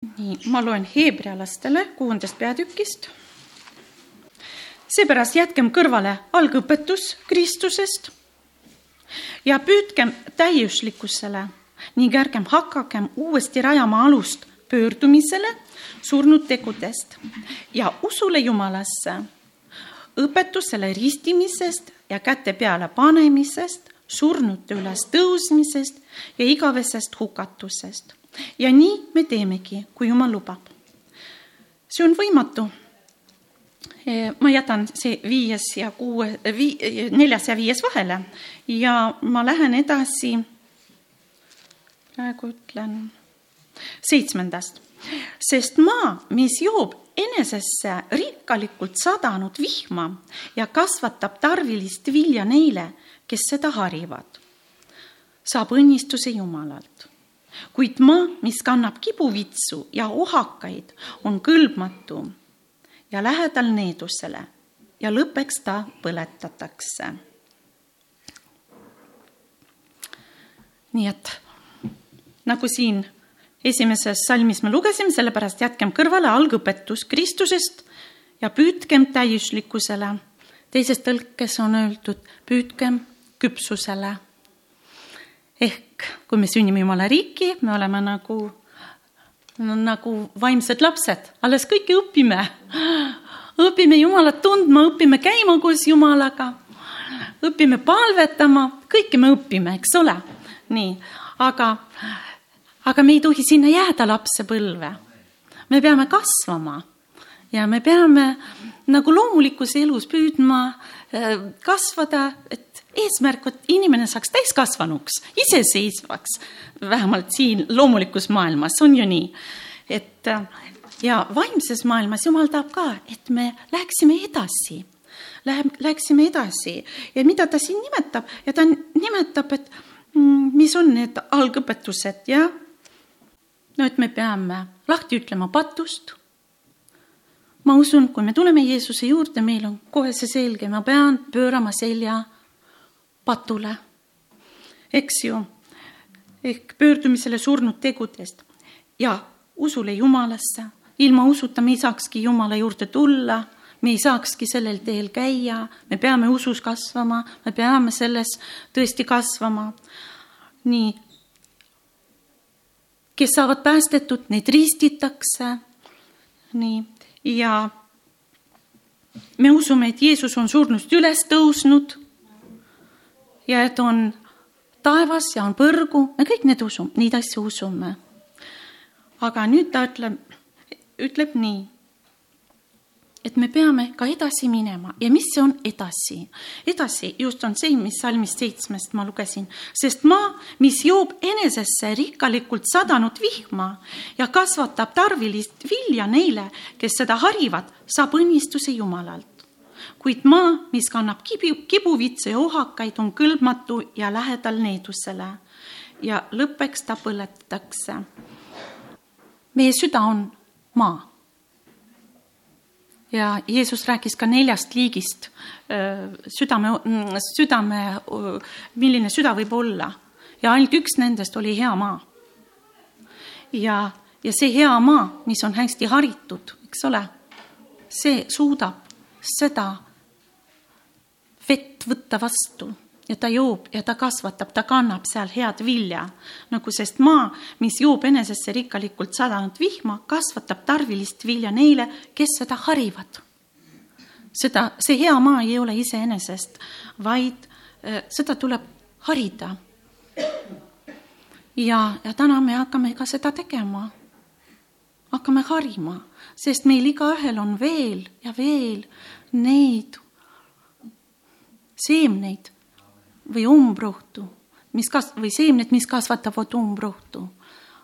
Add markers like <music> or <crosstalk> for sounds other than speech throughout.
nii, ma loen heebrealastele kuuendast peatükist. seepärast jätkem kõrvale algõpetus Kristusest ja püüdkem täiuslikkusele ning ärgem hakakem uuesti rajama alust pöördumisele surnud tegudest ja usule Jumalasse, õpetusele ristimisest ja käte peale panemisest, surnute üles tõusmisest ja igavesest hukatusest ja nii me teemegi, kui Jumal lubab. see on võimatu. E, ma jätan see viies ja kuue, vii-, neljas ja viies vahele ja ma lähen edasi, praegu ütlen, seitsmendast. sest maa, mis joob enesesse rikkalikult sadanud vihma ja kasvatab tarvilist vilja neile, kes seda harivad, saab õnnistuse Jumalalt kuid maa, mis kannab kibuvitsu ja ohakaid, on kõlbmatu ja lähedal needusele ja lõppeks ta põletatakse. nii et nagu siin esimeses salmis me lugesime, sellepärast jätkem kõrvale algõpetus Kristusest ja püüdkem täiuslikkusele. teises tõlkes on öeldud, püüdkem küpsusele ehk kui me sünnime Jumala riiki, me oleme nagu, nagu vaimsed lapsed, alles kõike õpime. õpime Jumalat tundma, õpime käima koos Jumalaga, õpime palvetama, kõike me õpime, eks ole. nii, aga, aga me ei tohi sinna jääda lapsepõlve. me peame kasvama ja me peame nagu loomulikus elus püüdma äh, kasvada, et eesmärk, et inimene saaks täiskasvanuks, iseseisvaks, vähemalt siin loomulikus maailmas on ju nii, et ja vaimses maailmas Jumal tahab ka, et me läheksime edasi, läheb, läheksime edasi. Ja mida ta siin nimetab? Ja ta nimetab, et mm, mis on need algõpetused ja no et me peame lahti ütlema patust. Ma usun, kui me tuleme Jeesuse juurde, meil on kohe see selge, ma pean pöörama selja patule, eks ju, ehk pöördumisele surnud tegudest. Ja usule Jumalasse. ilma usuta me ei saakski Jumala juurde tulla, me ei saakski sellel teel käia, me peame usus kasvama, me peame selles tõesti kasvama. nii, kes saavad päästetud, neid ristitakse. nii, ja me usume, et Jeesus on surnust üles tõusnud ja et on taevas ja on põrgu, me kõik need usume, neid asju usume. aga nüüd ta ütleb, ütleb nii, et me peame ka edasi minema ja mis see on edasi? edasi just on see, mis salmist seitsmest ma lugesin, sest maa, mis joob enesesse rikkalikult sadanud vihma ja kasvatab tarvilist vilja neile, kes seda harivad, saab õnnistuse Jumalalt kuid maa, mis kannab kibi, kibuvitse ja ohakaid, on kõlbmatu ja lähedal needusele ja lõppeks ta põletatakse. meie süda on maa. ja Jeesus rääkis ka neljast liigist südame, südame, milline süda võib olla ja ainult üks nendest oli hea maa. ja, ja see hea maa, mis on hästi haritud, eks ole, see suudab seda vett võtta vastu ja ta joob ja ta kasvatab, ta kannab seal head vilja. nagu sest maa, mis joob enesesse rikkalikult sadanud vihma, kasvatab tarvilist vilja neile, kes seda harivad. seda, see hea maa ei ole iseenesest, vaid äh, seda tuleb harida. ja, ja täna me hakkame ka seda tegema. hakkame harima, sest meil igaühel on veel ja veel neid seemneid või umbrohtu, mis kas- või seemned, mis kasvatavad umbrohtu.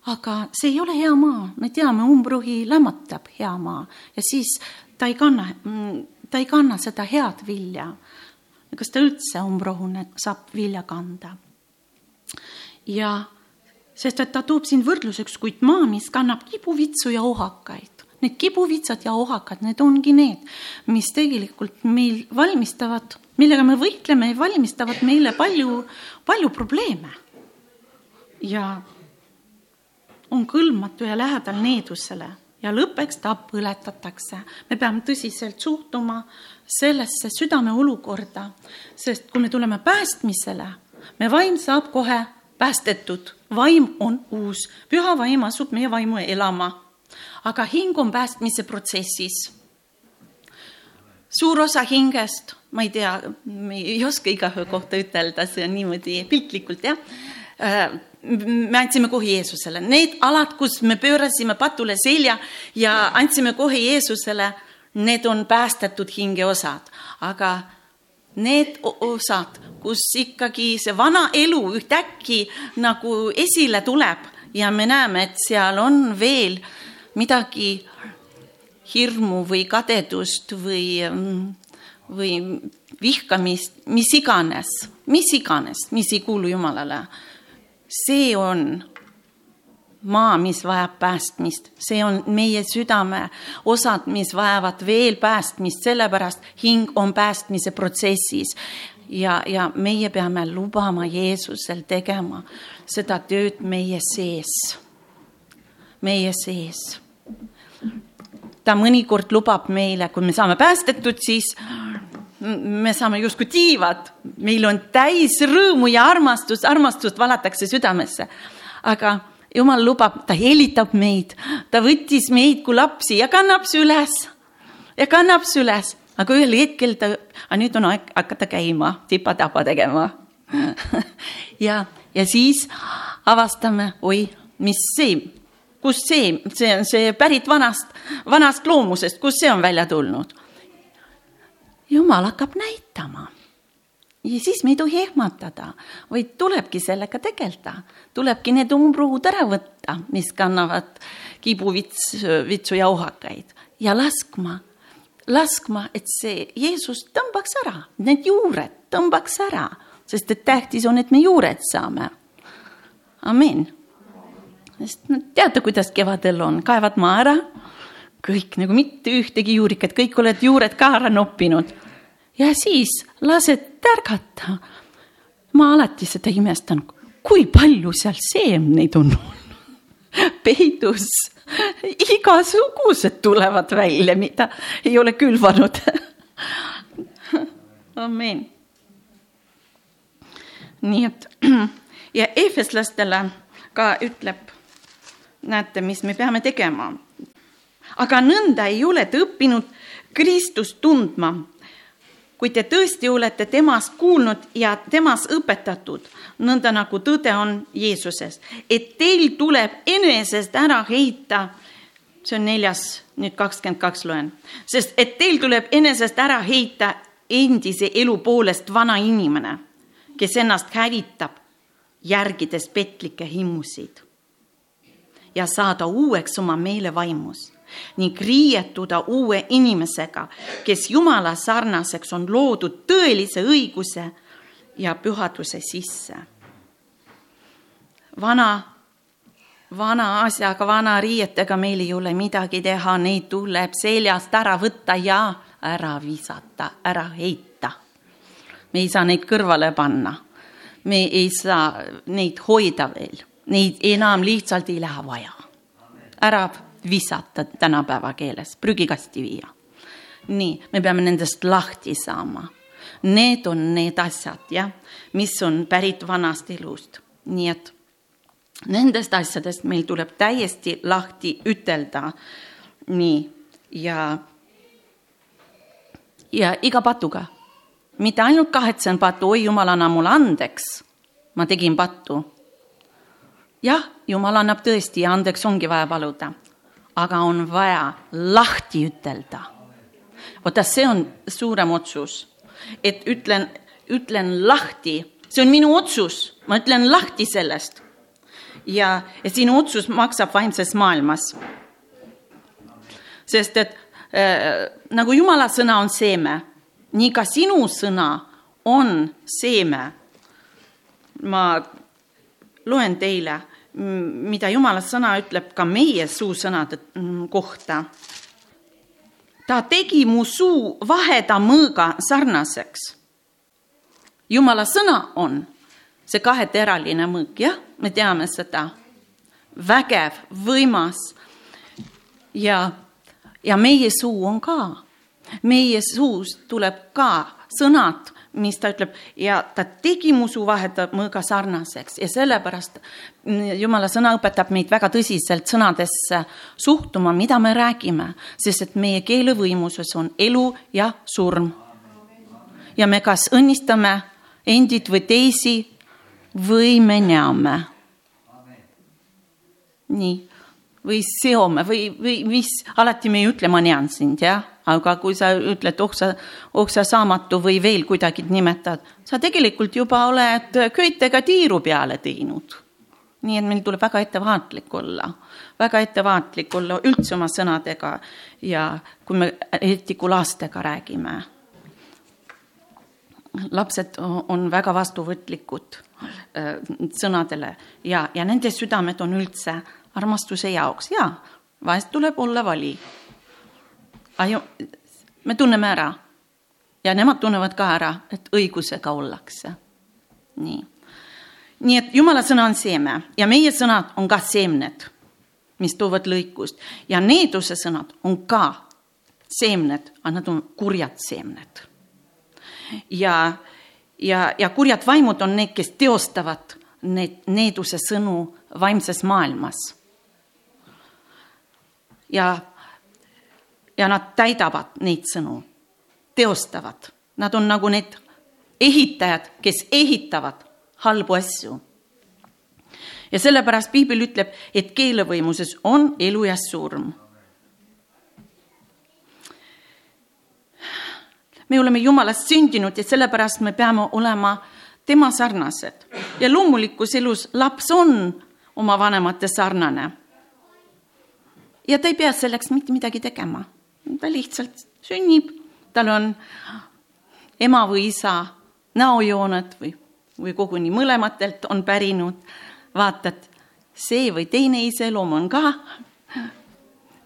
aga see ei ole hea maa, me teame, umbrohi lämmatab hea maa ja siis ta ei kanna, ta ei kanna seda head vilja. kas ta üldse umbrohune saab vilja kanda? ja sest et ta toob siin võrdluseks, kuid maa, mis kannab kibuvitsu ja ohakaid, need kibuvitsad ja ohakad, need ongi need, mis tegelikult meil valmistavad millega me võitleme, valmistavad meile palju, palju probleeme. ja, on kõlbmatu ja lähedal needusele ja lõppeks ta põletatakse. me peame tõsiselt suhtuma sellesse südame olukorda, sest kui me tuleme päästmisele, me vaim saab kohe päästetud, vaim on uus, püha vaim asub meie vaimu elama. aga hing on päästmise protsessis. Suur osa hingest, ma ei tea, ei oska igaühe kohta ütelda, see on niimoodi piltlikult jah. Äh, me andsime kohe Jeesusele, need alad, kus me pöörasime patule selja ja andsime kohe Jeesusele, need on päästetud hingeosad, aga need osad, kus ikkagi see vana elu ühtäkki nagu esile tuleb ja me näeme, et seal on veel midagi hirmu või kadedust või, või vihkamist, mis iganes, mis iganes, mis ei kuulu Jumalale see on maa, mis vajab päästmist, see on meie südame osad, mis vajavad veel päästmist, sellepärast hing on päästmise protsessis. ja, ja meie peame lubama Jeesusel tegema seda tööd meie sees, meie sees. Ta mõnikord lubab meile, kui me saame päästetud, siis me saame justkui tiivad, meil on täis rõõmu ja armastust, armastust valatakse südamesse. aga jumal lubab, ta hellitab meid, ta võttis meid kui lapsi ja kannab üles. Ja kannab üles, aga ühel hetkel ta, nüüd on aeg hakata käima, tipa-tapa tegema. <laughs> Ja, ja siis avastame, oi, mis see, kust see, see on see pärit vanast, vanast loomusest, kust see on välja tulnud jumal hakkab näitama. ja siis me ei tohi ehmatada, vaid tulebki sellega tegeleda, tulebki need umbruud ära võtta, mis kannavad kibuvits, vitsu ja ohakaid ja laskma, laskma, et see Jeesus tõmbaks ära, need juured tõmbaks ära, sest et tähtis on, et me juured saame. amin. Sest no teate, kuidas kevadel on, kaevad maa ära kõik nagu mitte ühtegi juurikat, kõik oled juured ka ära noppinud. ja siis lased tärgata. ma alati seda imestan, kui palju seal seemneid on <laughs> peidus. igasugused tulevad välja, mida ei ole külvanud. <laughs> amen. nii et <clears throat> ja eefeslastele ka ütleb, näete, mis me peame tegema aga nõnda ei ole te õppinud Kristust tundma. kui te tõesti olete temast kuulnud ja temas õpetatud, nõnda nagu tõde on Jeesuses, et teil tuleb enesest ära heita, see on neljas, nüüd kakskümmend kaks loen, sest et teil tuleb enesest ära heita endise elu poolest vana inimene, kes ennast hävitab, järgides petlikke himusid ja saada uueks oma meelevaimus ning riietuda uue inimesega, kes Jumala sarnaseks on loodud tõelise õiguse ja pühaduse sisse. vana, vana asjaga, vana riietega meil ei ole midagi teha, neid tuleb seljast ära võtta ja ära visata, ära heita. me ei saa neid kõrvale panna. me ei saa neid hoida veel, neid enam lihtsalt ei lähe vaja. ära visata tänapäeva keeles, prügikasti viia. nii, me peame nendest lahti saama. Need on need asjad, jah, mis on pärit vanast elust, nii et nendest asjadest meil tuleb täiesti lahti ütelda. nii, ja, ja iga patuga, mitte ainult kahetsen patu, oi jumal, anna mulle andeks, ma tegin pattu jah, jumal annab tõesti ja andeks ongi vaja paluda, aga on vaja lahti ütelda. vaata, see on suurem otsus, et ütlen, ütlen lahti, see on minu otsus, ma ütlen lahti sellest. ja, ja sinu otsus maksab vaimses maailmas. sest et äh, nagu jumala sõna on seeme, nii ka sinu sõna on seeme. ma loen teile mida Jumala sõna ütleb ka meie suusõnade mm, kohta. ta tegi mu suu vaheda mõõga sarnaseks. Jumala sõna on see kaheteraline mõõk, jah, me teame seda. vägev, võimas. ja, ja meie suu on ka, meie suust tuleb ka sõnad mis ta ütleb ja ta tegi mu su vahetab mõõga sarnaseks ja sellepärast jumala sõna õpetab meid väga tõsiselt sõnadesse suhtuma, mida me räägime, sest et meie keelevõimuses on elu ja surm. ja me kas õnnistame endid või teisi või me näeme. nii, või seome või, või mis, alati me ei ütle, ma näen sind, jah aga kui sa ütled oksa, oksasaamatu või veel kuidagi nimetad, sa tegelikult juba oled köitega tiiru peale teinud. nii et meil tuleb väga ettevaatlik olla, väga ettevaatlik olla üldse oma sõnadega ja kui me eriti kui lastega räägime. lapsed on väga vastuvõtlikud äh, sõnadele ja, ja nende südamed on üldse armastuse jaoks ja vahest tuleb olla vali me tunneme ära ja nemad tunnevad ka ära, et õigusega ollakse. nii, nii et jumala sõna on seeme ja meie sõnad on ka seemned, mis toovad lõikust ja needuse sõnad on ka seemned, aga nad on kurjad seemned. ja, ja, ja kurjad vaimud on need, kes teostavad need needuse sõnu vaimses maailmas. ja ja nad täidavad neid sõnu, teostavad. Nad on nagu need ehitajad, kes ehitavad halbu asju. ja sellepärast piibel ütleb, et keelevõimuses on elu ja surm. me oleme Jumalast sündinud ja sellepärast me peame olema tema sarnased ja loomulikus elus laps on oma vanemate sarnane. ja ta ei pea selleks mitte midagi tegema ta lihtsalt sünnib, tal on ema või isa näojooned või, või koguni mõlematelt on pärinud. vaatad, see või teine iseloom on ka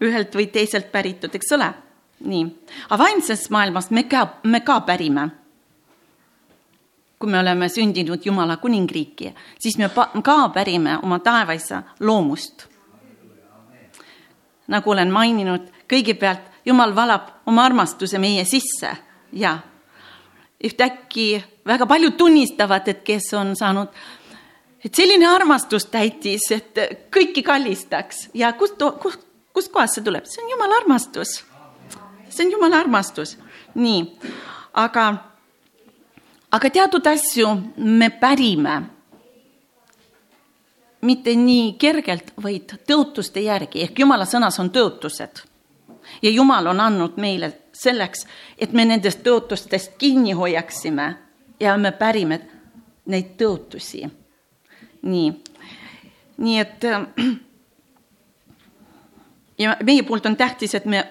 ühelt või teiselt päritud, eks ole? nii, aga vaimses maailmas me ka, me ka pärime. kui me oleme sündinud Jumala kuningriiki, siis me ka pärime oma taevaisa loomust. nagu olen maininud, kõigepealt jumal valab oma armastuse meie sisse. Ja ühtäkki väga paljud tunnistavad, et kes on saanud, et selline armastus täitis, et kõiki kallistaks. Ja kust, kust, kustkohast see tuleb, see on jumala armastus. see on jumala armastus, nii, aga, aga teatud asju me pärime. Mitte nii kergelt, vaid tõotuste järgi. Ehk jumala sõnas on tõotused ja Jumal on andnud meile selleks, et me nendest tõotustest kinni hoiaksime ja me pärime neid tõotusi. nii, nii et ja meie poolt on tähtis, et me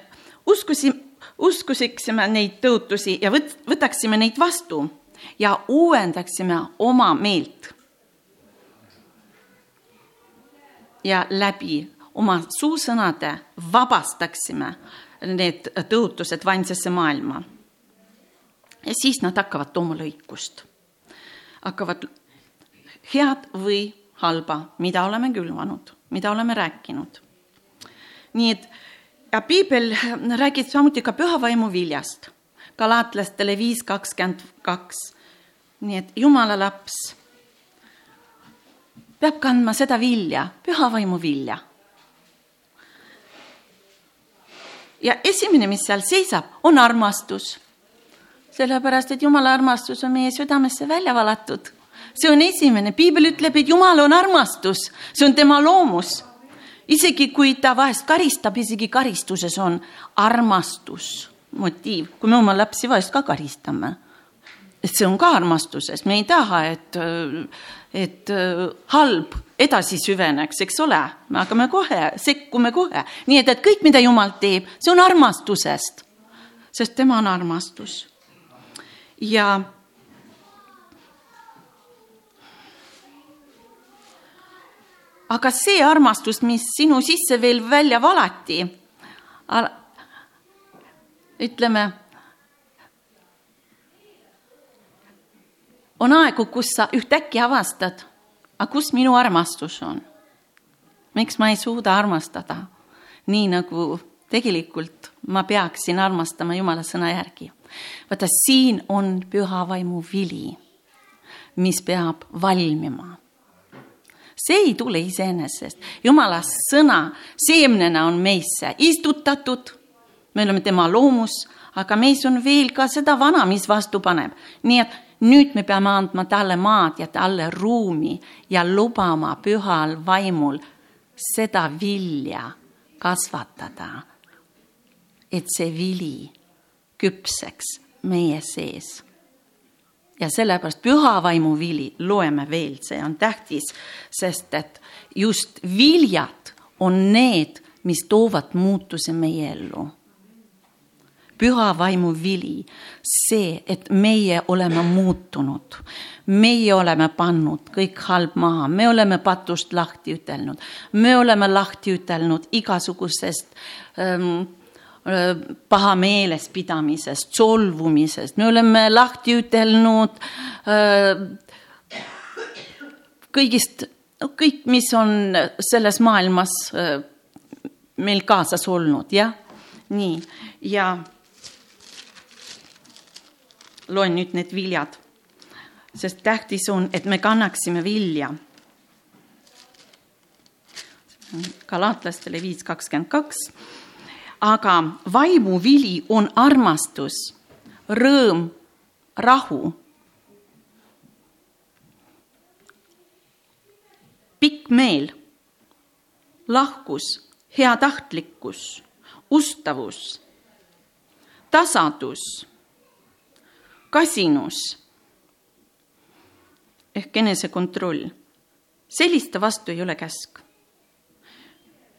uskusime, uskusiksime neid tõotusi ja võt-, võtaksime neid vastu ja uuendaksime oma meelt. ja läbi oma suusõnade vabastaksime need tõotused vaimsesse maailma. ja siis nad hakkavad tooma lõikust. hakkavad head või halba, mida oleme külvanud, mida oleme rääkinud. nii et ja piibel räägib samuti ka pühavaimu viljast, galaatlastele viis kakskümmend kaks. nii et jumala laps peab kandma seda vilja, pühavaimu vilja ja esimene, mis seal seisab, on armastus. sellepärast, et Jumala armastus on meie südamesse välja valatud. see on esimene, piibel ütleb, et Jumal on armastus, see on tema loomus. isegi kui ta vahest karistab, isegi karistuses on armastus motiiv, kui me oma lapsi vahest ka karistame. Et see on ka armastuses, me ei taha, et, et halb edasi süveneks, eks ole, me hakkame kohe, sekkume kohe, nii et, et kõik, mida Jumal teeb, see on armastusest, sest tema on armastus. ja aga see armastus, mis sinu sisse veel välja valati, ütleme, on aegu, kus sa ühtäkki avastad aga kus minu armastus on? miks ma ei suuda armastada nii, nagu tegelikult ma peaksin armastama Jumala sõna järgi. vaata, siin on püha vaimu vili, mis peab valmima. see ei tule iseenesest, Jumala sõna seemnena on meisse istutatud, me oleme tema loomus, aga meis on veel ka seda vana, mis vastu paneb, nii et nüüd me peame andma talle maad ja talle ruumi ja lubama pühal vaimul seda vilja kasvatada et see vili küpseks meie sees. ja sellepärast püha vaimu vili loeme veel, see on tähtis, sest et just viljad on need, mis toovad muutuse meie ellu. Püha vaimu vili, see, et meie oleme muutunud, meie oleme pannud kõik halb maha, me oleme patust lahti ütelnud, me oleme lahti ütelnud igasugusest ähm, pahameeles pidamisest, solvumisest, me oleme lahti ütelnud kõigist, no kõik, mis on selles maailmas meil kaasas olnud, jah, nii, ja loen nüüd need viljad, sest tähtis on, et me kannaksime vilja. Galatlastele viis kakskümmend kaks aga vaimuvili on armastus, rõõm, rahu. pikk meel, lahkus, heatahtlikkus, ustavus, tasadus, kasinus ehk enesekontroll. selliste vastu ei ole käsk.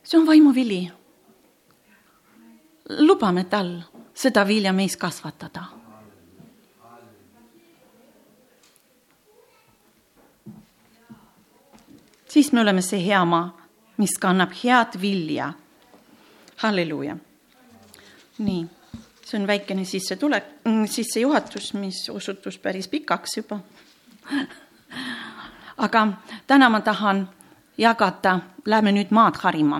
see on vaimuvili lubame tal seda vilja meis kasvatada. siis me oleme see hea maa, mis kannab head vilja. halleluuja. nii, see on väikene sissetulek, sissejuhatus, mis osutus päris pikaks juba. <laughs> aga täna ma tahan jagada, lähme nüüd maad harima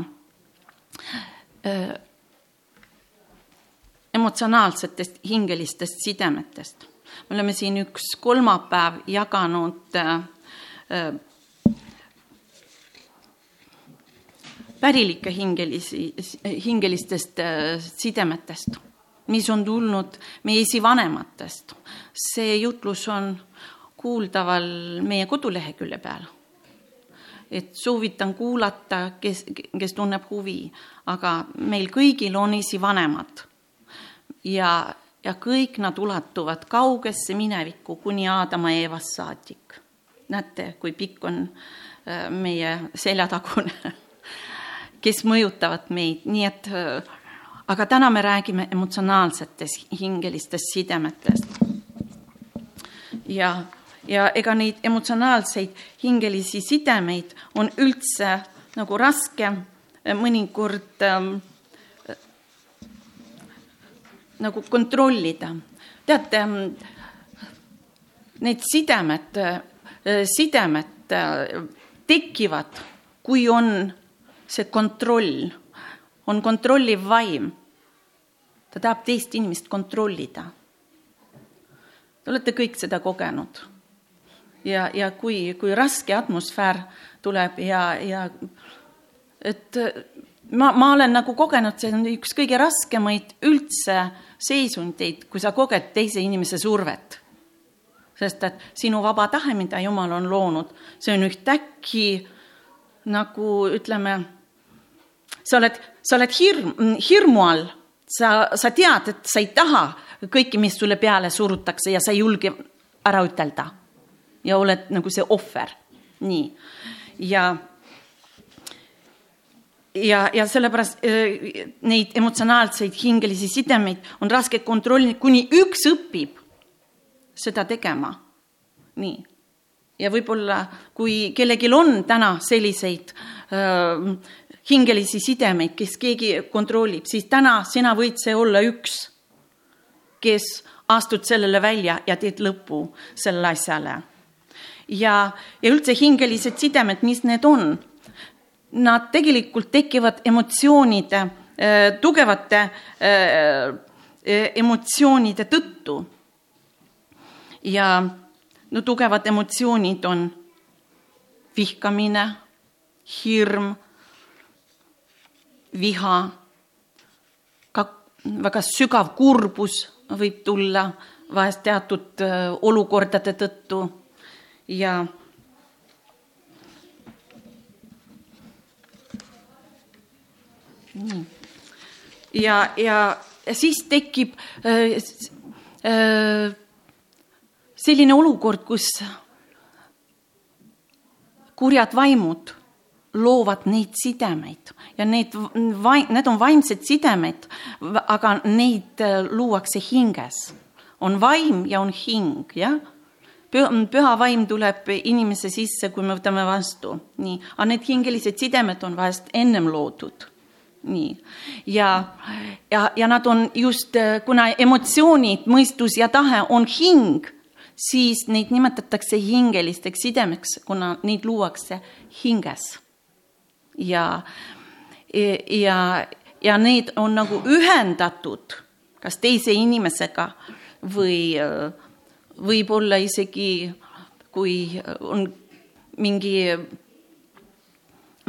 emotsionaalsetest hingelistest sidemetest. me oleme siin üks kolmapäev jaganud äh, pärilike hingelisi, hingelistest sidemetest, mis on tulnud meie esivanematest. see jutlus on kuuldaval meie kodulehekülje peal. et soovitan kuulata, kes, kes tunneb huvi, aga meil kõigil on esivanemad ja, ja kõik nad ulatuvad kaugesse minevikku kuni Aadama Eevast saadik. näete, kui pikk on äh, meie seljatagune, <laughs> kes mõjutavad meid, nii et äh, aga täna me räägime emotsionaalsetest hingelistest sidemetest. ja, ja ega neid emotsionaalseid hingelisi sidemeid on üldse nagu raske äh, mõnikord ähm, nagu kontrollida. teate, need sidemed, sidemed tekivad, kui on see kontroll, on kontrolliv vaim. Ta tahab teist inimest kontrollida. Te olete kõik seda kogenud. ja, ja kui, kui raske atmosfäär tuleb ja, ja et ma, ma olen nagu kogenud, see on üks kõige raskemaid üldse seisundeid, kui sa koged teise inimese survet. sest et sinu vaba tahe, mida Jumal on loonud, see on ühtäkki nagu ütleme, sa oled, sa oled hirm, hirmu all, sa, sa tead, et sa ei taha kõike, mis sulle peale surutakse ja sa ei julge ära ütelda. ja oled nagu see ohver, nii. ja ja, ja sellepärast äh, neid emotsionaalseid hingelisi sidemeid on raske kontrollida, kuni üks õpib seda tegema. nii. ja võib-olla, kui kellelgi on täna selliseid äh, hingelisi sidemeid, kes keegi kontrollib, siis täna sina võid see olla üks, kes astud sellele välja ja teed lõpu sellele asjale. ja, ja üldse hingelised sidemed, mis need on? nad tegelikult tekivad emotsioonide, tugevate emotsioonide tõttu. ja no tugevad emotsioonid on vihkamine, hirm, viha, ka väga sügav kurbus võib tulla vahest teatud olukordade tõttu ja nii. ja, ja siis tekib äh, äh, selline olukord, kus kurjad vaimud loovad neid sidemeid. Ja need, need on vaimsed sidemed, aga neid äh, luuakse hinges. on vaim ja on hing, jah püha vaim tuleb inimese sisse, kui me võtame vastu, nii, aga need hingelised sidemed on vahest ennem loodud. Nii. Ja, ja, ja nad on just, kuna emotsioonid, mõistus ja tahe on hing, siis neid nimetatakse hingelisteks sidemeks, kuna neid luuakse hinges. Ja, ja, ja need on nagu ühendatud kas teise inimesega või võib-olla isegi, kui on mingi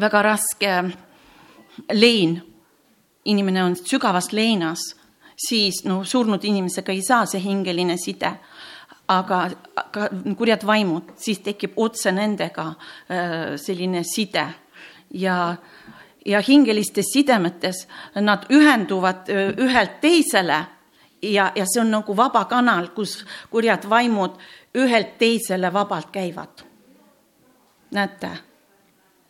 väga raske lein, inimene on sügavas leinas, siis no surnud inimesega ei saa see hingeline side. aga, aga kurjad vaimud, siis tekib otse nendega äh, selline side ja, ja hingelistes sidemetes nad ühenduvad ühelt teisele ja, ja see on nagu vaba kanal, kus kurjad vaimud ühelt teisele vabalt käivad. näete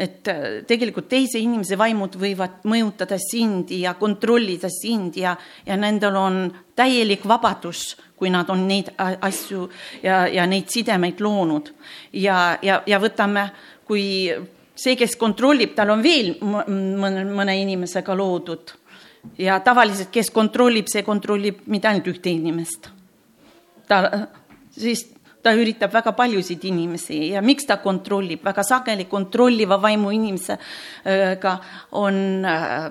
et tegelikult teise inimese vaimud võivad mõjutada sind ja kontrollida sind ja, ja nendel on täielik vabadus, kui nad on neid asju ja, ja neid sidemeid loonud. ja, ja, ja võtame, kui see, kes kontrollib, tal on veel mõne, mõne inimesega loodud ja tavaliselt, kes kontrollib, see kontrollib mitte ainult ühte inimest. ta siis ta üritab väga paljusid inimesi ja miks ta kontrollib, väga sageli kontrolliva vaimu inimesega on äh,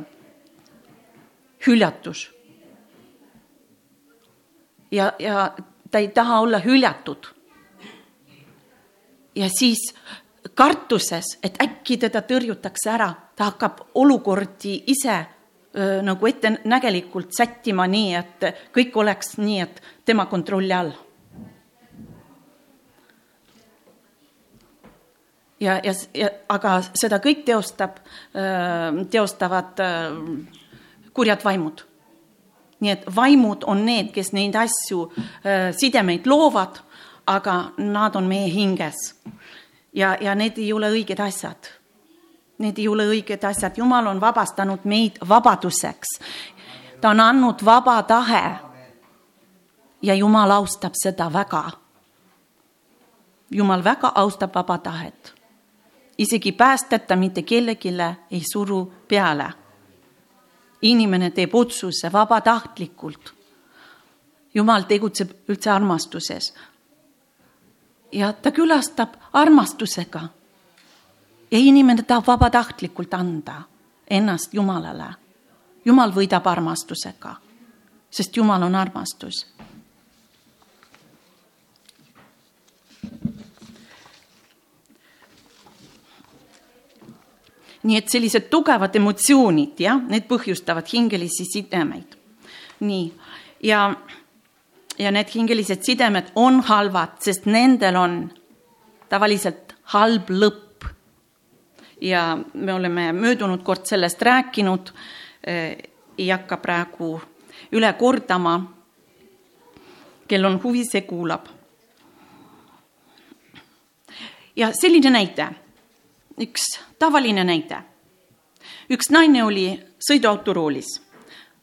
hüljatus. ja, ja ta ei taha olla hüljatud. ja siis kartuses, et äkki teda tõrjutakse ära, ta hakkab olukordi ise öö, nagu ettenägelikult sättima nii, et kõik oleks nii, et tema kontrolli all ja, ja, ja aga seda kõik teostab, teostavad kurjad vaimud. nii et vaimud on need, kes neid asju, sidemeid loovad, aga nad on meie hinges. Ja, ja need ei ole õiged asjad. Need ei ole õiged asjad, Jumal on vabastanud meid vabaduseks. ta on andnud vaba tahe. ja Jumal austab seda väga. Jumal väga austab vaba tahet isegi päästeta mitte kellelegi ei suru peale. inimene teeb otsuse vabatahtlikult. jumal tegutseb üldse armastuses. Ja ta külastab armastusega. ja inimene tahab vabatahtlikult anda ennast Jumalale. Jumal võidab armastusega, sest Jumal on armastus nii et sellised tugevad emotsioonid, jah, need põhjustavad hingelisi sidemeid. nii, ja, ja need hingelised sidemed on halvad, sest nendel on tavaliselt halb lõpp. ja me oleme möödunud kord sellest rääkinud, eh, ei hakka praegu üle kordama. kel on huvi, see kuulab. ja selline näide üks tavaline näide. üks naine oli sõiduauto roolis.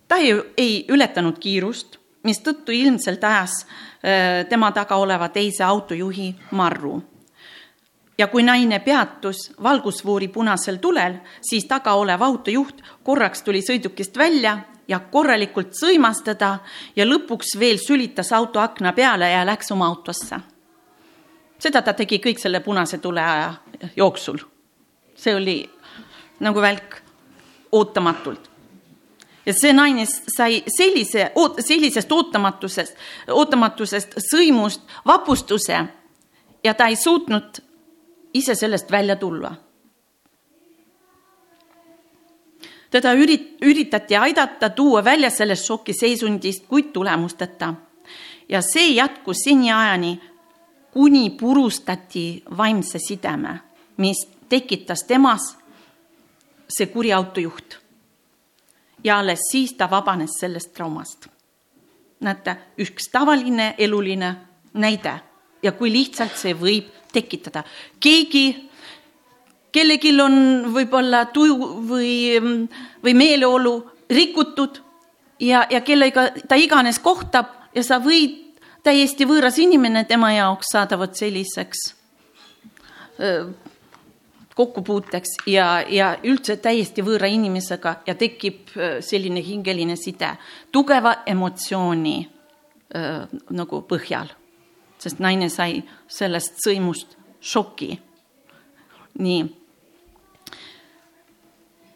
ta ei, ei ületanud kiirust, mistõttu ilmselt ajas äh, tema taga oleva teise autojuhi marru. ja kui naine peatus valgusfoori punasel tulel, siis taga olev autojuht korraks tuli sõidukist välja ja korralikult sõimas teda ja lõpuks veel sülitas auto akna peale ja läks oma autosse. seda ta tegi kõik selle punase tule aja jooksul see oli nagu välk ootamatult. Ja see naine sai sellise, sellisest ootamatusest, ootamatusest sõimust vapustuse ja ta ei suutnud ise sellest välja tulla. teda ürit-, üritati aidata tuua välja sellest šokiseisundist, kuid tulemusteta. ja see jätkus seniajani, kuni purustati vaimse sideme, mis tekitas temas see kuri autojuht. Ja alles siis ta vabanes sellest traumast. näete, üks tavaline eluline näide ja kui lihtsalt see võib tekitada. keegi, kellelgi on võib-olla tuju või, või meeleolu rikutud ja, ja kellega ta iganes kohtab ja sa võid täiesti võõras inimene tema jaoks saada vot selliseks kokkupuuteks ja, ja üldse täiesti võõra inimesega ja tekib selline hingeline side tugeva emotsiooni öö, nagu põhjal sest naine sai sellest sõimust šoki. nii.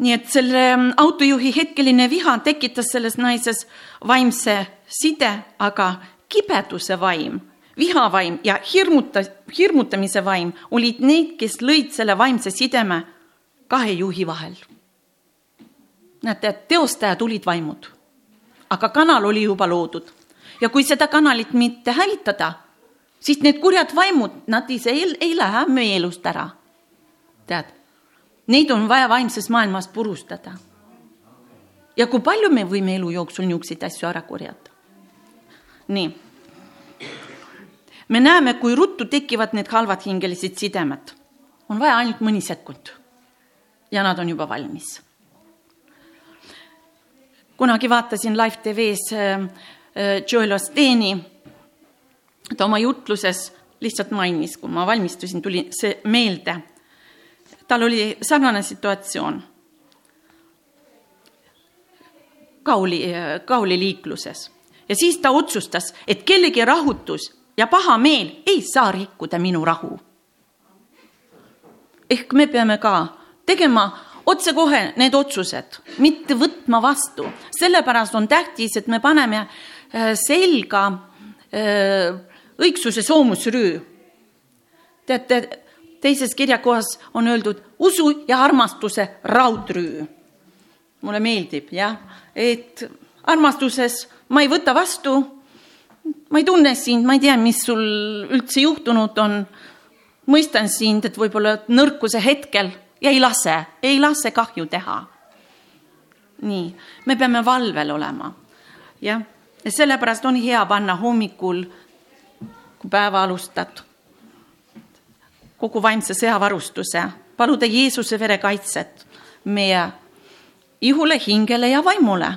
nii et selle autojuhi hetkeline viha tekitas selles naises vaimse side, aga kibeduse vaim, vihavaim ja hirmuta, hirmutamise vaim olid need, kes lõid selle vaimse sideme kahe juhi vahel. näete, teostajad olid vaimud, aga kanal oli juba loodud ja kui seda kanalit mitte hävitada siis need kurjad vaimud, nad ise ei, ei lähe meie elust ära. tead, neid on vaja vaimses maailmas purustada. ja kui palju me võime elu jooksul niisuguseid asju ära korjata? nii. Me näeme, kui ruttu tekivad need halvad hingelised sidemed. on vaja ainult mõni sekund. ja nad on juba valmis. kunagi vaatasin live tv-s äh, äh, Joel Osteni ta oma jutluses lihtsalt mainis, kui ma valmistusin, tuli see meelde. tal oli sarnane situatsioon. Kauli, Kauli liikluses ja siis ta otsustas, et kellegi rahutus ja paha meel ei saa rikkuda minu rahu. ehk me peame ka tegema otsekohe need otsused, mitte võtma vastu, sellepärast on tähtis, et me paneme äh, selga äh, õigsuse soomusrüü. teate, teises kirjakohas on öeldud usu ja armastuse raudrüü. mulle meeldib jah, et armastuses ma ei võta vastu, ma ei tunne sind, ma ei tea, mis sul üldse juhtunud on. mõistan sind, et võib-olla nõrkuse hetkel ja ei lase, ei lase kahju teha. nii, me peame valvel olema, jah, ja sellepärast on hea panna hommikul kui päeva alustad. kogu vaimse sõjavarustuse, paluda Jeesuse vere kaitset meie ihule, hingele ja vaimule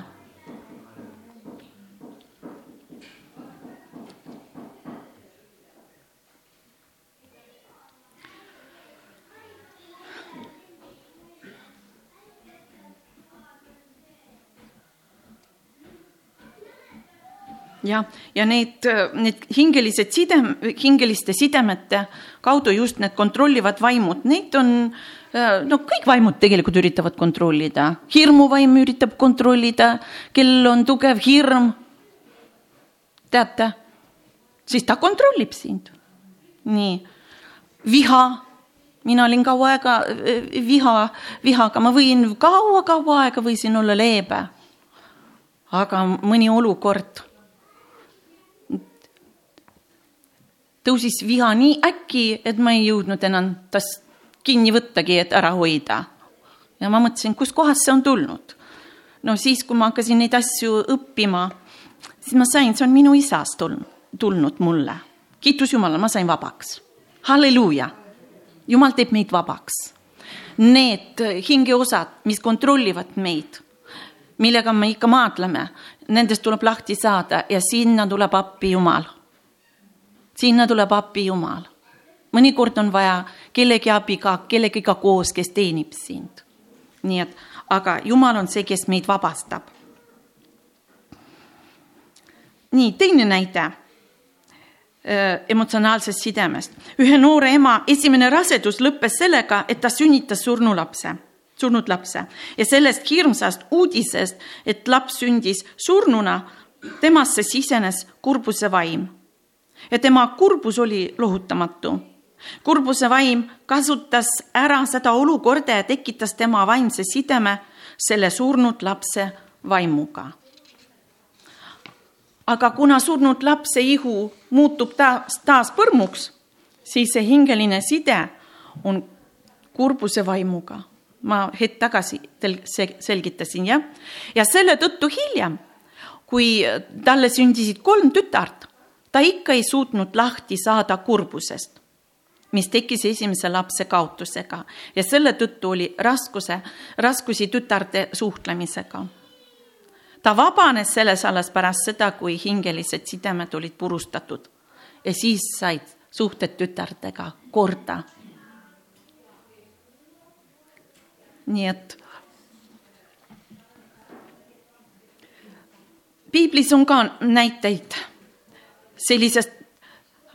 jah, ja need, need hingelised sidem, hingeliste sidemete kaudu just need kontrollivad vaimud, neid on, no kõik vaimud tegelikult üritavad kontrollida, hirmuvaim üritab kontrollida, kellel on tugev hirm. teate, siis ta kontrollib sind. nii, viha, mina olin kaua aega viha, vihaga, ma võin kaua-kaua aega võisin olla leebe. aga mõni olukord tõusis viha nii äkki, et ma ei jõudnud enam tast kinni võttagi, et ära hoida. ja ma mõtlesin, kuskohast see on tulnud. no siis, kui ma hakkasin neid asju õppima, siis ma sain, see on minu isast tulnud, tulnud mulle. kiitus Jumalale, ma sain vabaks. halleluuja. Jumal teeb meid vabaks. Need hingeosad, mis kontrollivad meid, millega me ikka maadleme, nendest tuleb lahti saada ja sinna tuleb appi Jumal sinna tuleb appi Jumal. mõnikord on vaja kellegi abi ka, kellegiga koos, kes teenib sind. nii et, aga Jumal on see, kes meid vabastab. nii, teine näide äh, emotsionaalsest sidemest. ühe noore ema esimene rasedus lõppes sellega, et ta sünnitas surnulapse. surnud lapse ja sellest hirmsast uudisest, et laps sündis surnuna, temasse sisenes kurbuse vaim. Ja tema kurbus oli lohutamatu. kurbuse vaim kasutas ära seda olukorda ja tekitas tema vaimse sideme selle surnud lapse vaimuga. aga kuna surnud lapse ihu muutub taas, taas põrmuks, siis see hingeline side on kurbuse vaimuga ma hetk tagasi selgitasin, jah. ja selle tõttu hiljem, kui talle sündisid kolm tütart, ta ikka ei suutnud lahti saada kurbusest, mis tekkis esimese lapse kaotusega. Ja selle tõttu oli raskuse, raskusi tütarde suhtlemisega. ta vabanes selles alles pärast seda, kui hingelised sidemed olid purustatud. Ja siis said suhted tütardega korda. Nii et piiblis on ka näiteid sellisest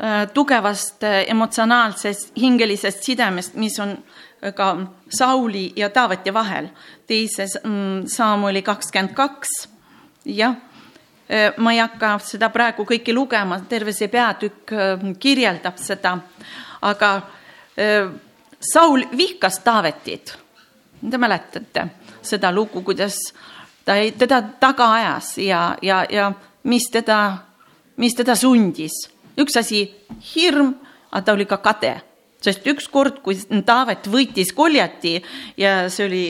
äh, tugevast äh, emotsionaalsest hingelisest sidemest, mis on äh, ka Sauli ja Taaveti vahel. teises mm, Saamuli kakskümmend kaks, jah, ma ei hakka seda praegu kõike lugema, terve see peatükk kirjeldab seda, aga Saul vihkas Taavetit. Te mäletate seda lugu, kuidas ta teda taga ajas ja, ja, ja mis teda, mis teda sundis. üks asi, hirm, aga ta oli ka kade, sest ükskord, kui Taavet võitis koljati ja see oli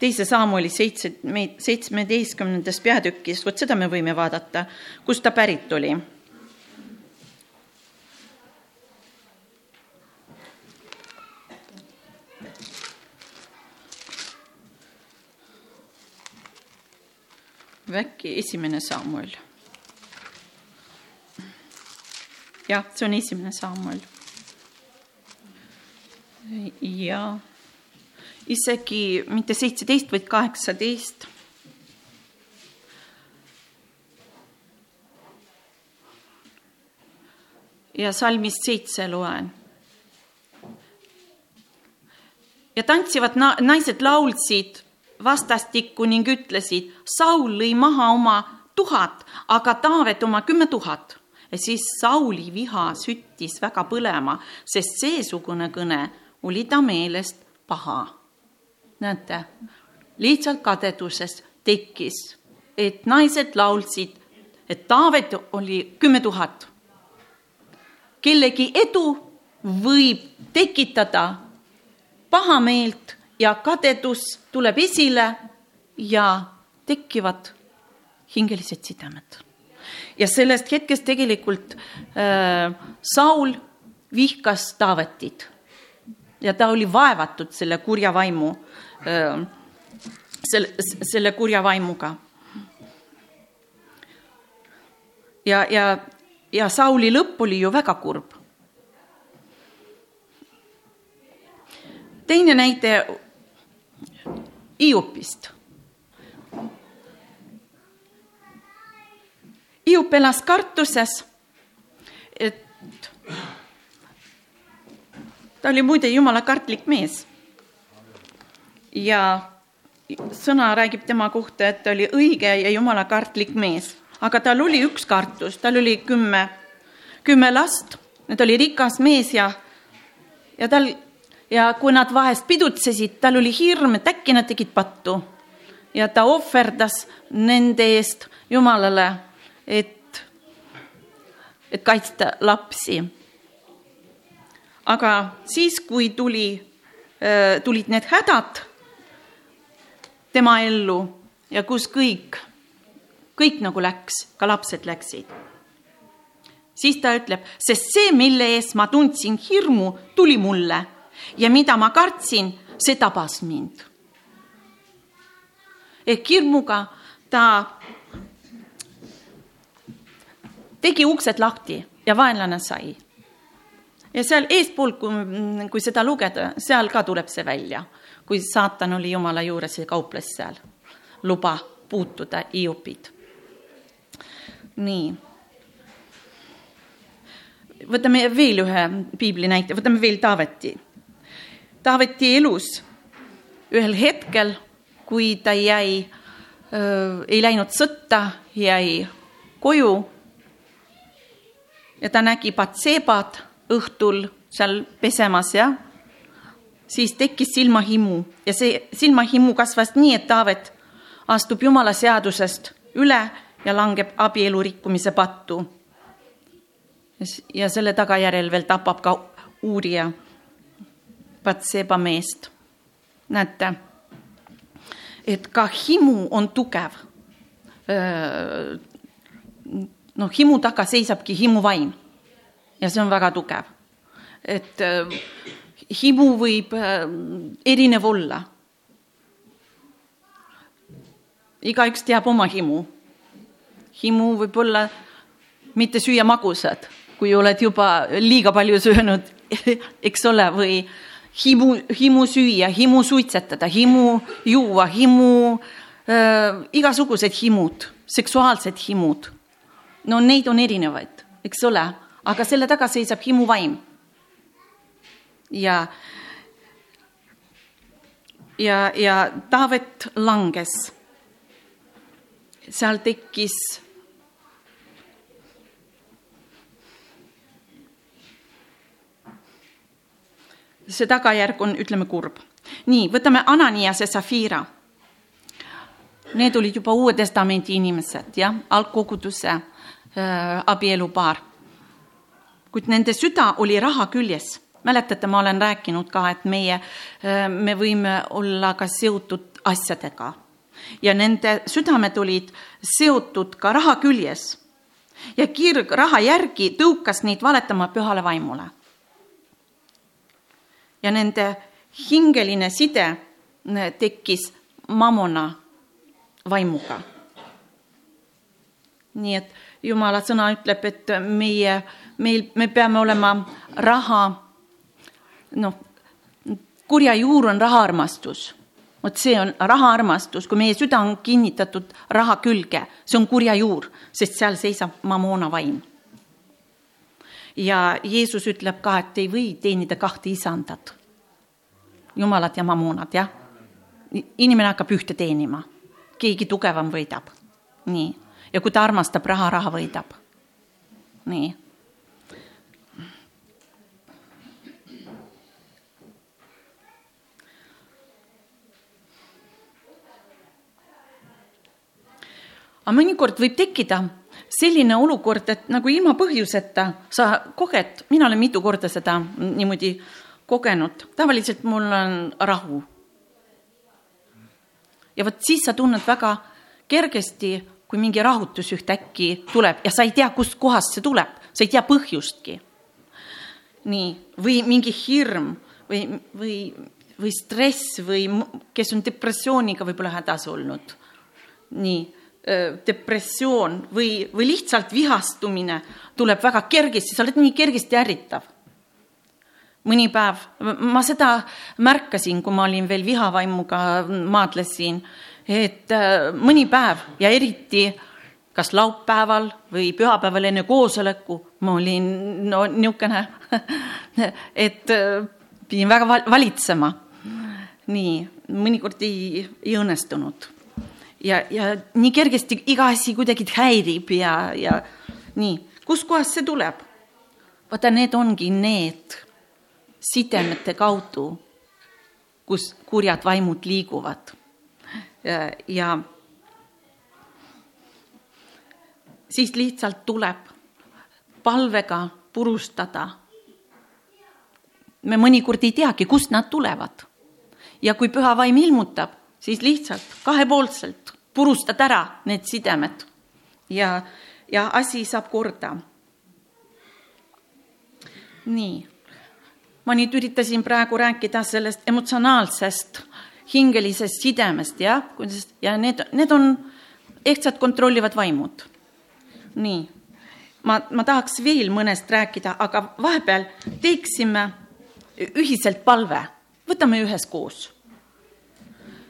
teise samm oli seitse, seitsmeteistkümnendas peatükis, vot seda me võime vaadata, kust ta pärit oli äkki esimene Samuel? Jah, see on esimene Samuel. ja isegi mitte seitseteist, vaid kaheksateist. ja salmist seitse loen. ja tantsivad na naised laulsid vastastikku ning ütlesid, Saul lõi maha oma tuhat, aga Taavet oma kümme tuhat. Siis Sauli viha süttis väga põlema, sest seesugune kõne oli ta meelest paha. näete, lihtsalt kadeduses tekkis, et naised laulsid, et Taavet oli kümme tuhat. kellegi edu võib tekitada pahameelt ja kadedus tuleb esile ja tekivad hingelised sidemed. Ja sellest hetkest tegelikult äh, Saul vihkas Taavetit ja ta oli vaevatud selle kurja vaimu äh,, selle, selle kurja vaimuga. ja, ja, ja Sauli lõpp oli ju väga kurb. teine näide Hiopist. Hiop elas kartuses, et ta oli muide jumala kartlik mees. ja sõna räägib tema kohta, et ta oli õige ja jumala kartlik mees, aga tal oli üks kartus, tal oli kümme, kümme last, ta oli rikas mees ja, ja tal ja kui nad vahest pidutsesid, tal oli hirm, et äkki nad tegid pattu. ja ta ohverdas nende eest Jumalale, et, et kaitsta lapsi. aga siis, kui tuli, tulid need hädad tema ellu ja kus kõik, kõik nagu läks, ka lapsed läksid siis ta ütleb, sest see, mille eest ma tundsin hirmu, tuli mulle ja mida ma kartsin, see tabas mind. ehk hirmuga ta tegi uksed lahti ja vaenlane sai. ja seal eespool, kui, kui seda lugeda, seal ka tuleb see välja, kui saatan oli Jumala juures ja kauples seal, luba puutuda Hiopid. nii võtame veel ühe piibli näite, võtame veel Taaveti Taaveti elus ühel hetkel, kui ta jäi, ei läinud sõtta, jäi koju ja ta nägi Patsebat õhtul seal pesemas, jah, siis tekkis silmahimu ja see silmahimu kasvas nii, et Taavet astub Jumala seadusest üle ja langeb abielu rikkumise pattu. ja selle tagajärjel veel tapab ka uurija Patseba meest. näete, et ka himu on tugev. Noh, himu taga seisabki himuvaim ja see on väga tugev. et himu võib erinev olla. igaüks teab oma himu. himu võib olla mitte süüa magusat, kui oled juba liiga palju söönud, <laughs> eks ole, või himu, himu süüa, himu suitsetada, himu juua, himu äh,, igasugused himud, seksuaalsed himud. No neid on erinevaid, eks ole, aga selle taga seisab himuvaim. ja, ja, ja Taavet langes. seal tekkis see tagajärg on, ütleme, kurb. nii, võtame Ananias ja Safira. Need olid juba Uue Testamendi inimesed, jah, algkoguduse abielupaar. kuid nende süda oli raha küljes. mäletate, ma olen rääkinud ka, et meie äh,, me võime olla ka seotud asjadega ja nende südamed olid seotud ka raha küljes ja kirg raha järgi tõukas neid valetama pühale vaimule ja nende hingeline side äh, tekkis Mammona vaimuga. nii et Jumala sõna ütleb, et meie, meil, me peame olema raha, noh, kurja juur on rahaarmastus. vot see on rahaarmastus, kui meie süda on kinnitatud raha külge, see on kurja juur, sest seal seisab Mammona vaim ja Jeesus ütleb ka, et ei või teenida kahte isandat. Jumalat ja mammuunat, jah. inimene hakkab ühte teenima, keegi tugevam võidab. nii, ja kui ta armastab raha, raha võidab. nii. aga mõnikord võib tekkida selline olukord, et nagu ilma põhjuseta sa koged, mina olen mitu korda seda niimoodi kogenud, tavaliselt mul on rahu. ja vot siis sa tunned väga kergesti, kui mingi rahutus ühtäkki tuleb ja sa ei tea, kustkohast see tuleb, sa ei tea põhjustki. nii, või mingi hirm või, või, või stress või kes on depressiooniga võib-olla hädas olnud. nii depressioon või, või lihtsalt vihastumine tuleb väga kergesti, sa oled nii kergesti ärritav. mõni päev, ma seda märkasin, kui ma olin veel vihavaimuga, maadlesin, et mõni päev ja eriti kas laupäeval või pühapäeval enne koosoleku ma olin no niisugune, <laughs> et pidin väga valitsema. nii, mõnikord ei, ei õnnestunud ja, ja nii kergesti iga asi kuidagi häirib ja, ja nii, kuskohast see tuleb? vaata, need ongi need sidemete kaudu, kus kurjad vaimud liiguvad. Ja, siis lihtsalt tuleb palvega purustada. me mõnikord ei teagi, kust nad tulevad. ja kui püha vaim ilmutab, siis lihtsalt kahepoolselt purustad ära need sidemed ja, ja asi saab korda. nii, ma nüüd üritasin praegu rääkida sellest emotsionaalsest hingelisest sidemest, jah, kuidas ja need, need on ehtsad kontrollivad vaimud. nii, ma, ma tahaks veel mõnest rääkida, aga vahepeal teeksime ühiselt palve, võtame üheskoos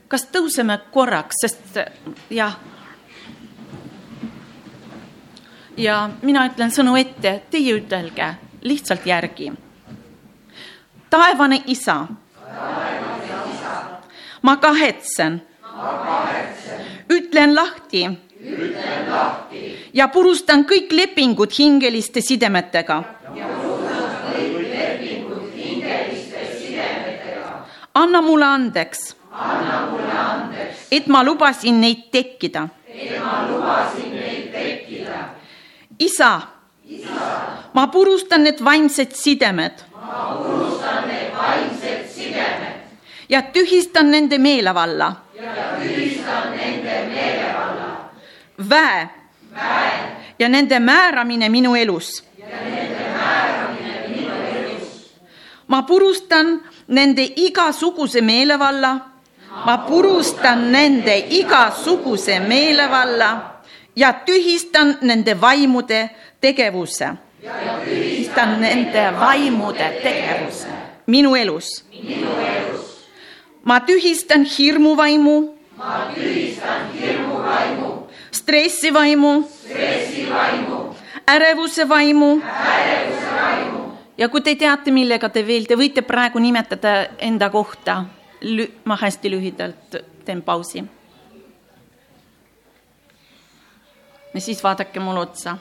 kas tõuseme korraks, sest jah. ja mina ütlen sõnu ette, teie ütelge lihtsalt järgi. taevane isa, ma kahetsen, ütlen lahti ja purustan kõik lepingud hingeliste sidemetega. anna mulle andeks, et ma lubasin neid tekkida. isa, ma purustan need vaimsed sidemed ja tühistan nende meelevalla väe ja nende määramine minu elus. ma purustan nende igasuguse meelevalla, ma purustan nende igasuguse meelevalla ja tühistan nende vaimude tegevuse. tühistan nende vaimude tegevuse minu elus. Ma tühistan hirmuvaimu. ma tühistan hirmuvaimu stressivaimu, stressivaimu., ärevuse vaimu, ärevuse vaimu. ja kui te teate, millega te veel, te võite praegu nimetada enda kohta. ma hästi lühidalt teen pausi. ja siis vaadake mulle otsa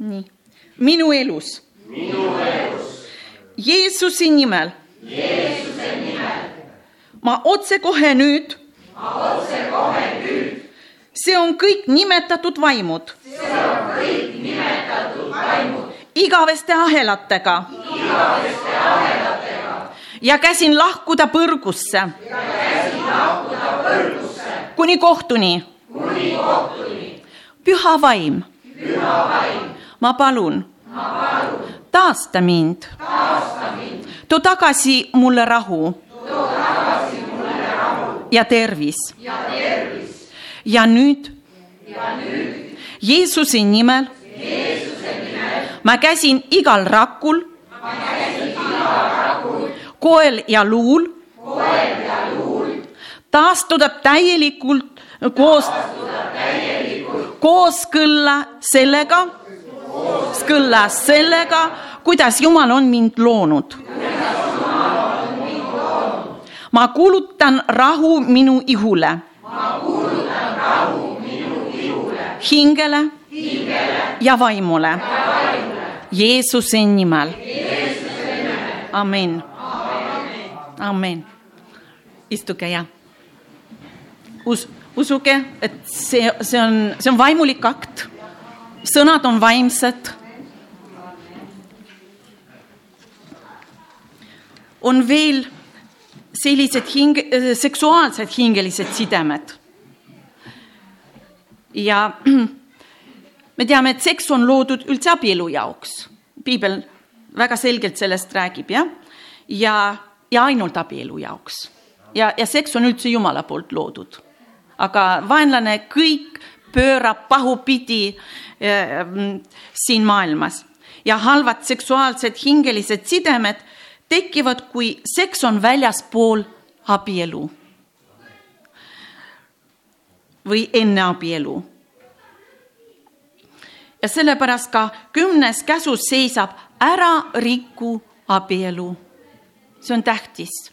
nii minu elus. minu elus. Jeesuse nimel. Jeesuse nimel. ma otsekohe nüüd. ma otsekohe nüüd. see on kõik nimetatud vaimud. see on kõik nimetatud vaimud. igaveste ahelatega. igaveste ahelatega. ja käsin lahkuda põrgusse. ja käsin lahkuda põrgusse. kuni kohtuni. kuni kohtuni. püha vaim. püha vaim ma palun, taasta mind, too tagasi mulle rahu. Ja tervis. ja nüüd. Jeesuse nimel. Ma käsin igal rakul, koel ja luul. Taastuda täielikult koos, kooskõlla sellega kõllas sellega, kuidas Jumal on mind loonud. ma kuulutan rahu minu ihule. hingele, hingele ja vaimule. Jeesuse nimel. amen. amen. istuge ja us-, usuge, et see, see on, see on vaimulik akt sõnad on vaimsed. on veel sellised hing-, seksuaalsed hingelised sidemed. ja <clears throat> me teame, et seks on loodud üldse abielu jaoks. piibel väga selgelt sellest räägib, jah, ja, ja ainult abielu jaoks. ja, ja seks on üldse Jumala poolt loodud. aga vaenlane kõik pöörab pahupidi äh, siin maailmas ja halvad seksuaalsed hingelised sidemed tekivad, kui seks on väljaspool abielu või enne abielu. ja sellepärast ka kümnes käsus seisab ära riku abielu. see on tähtis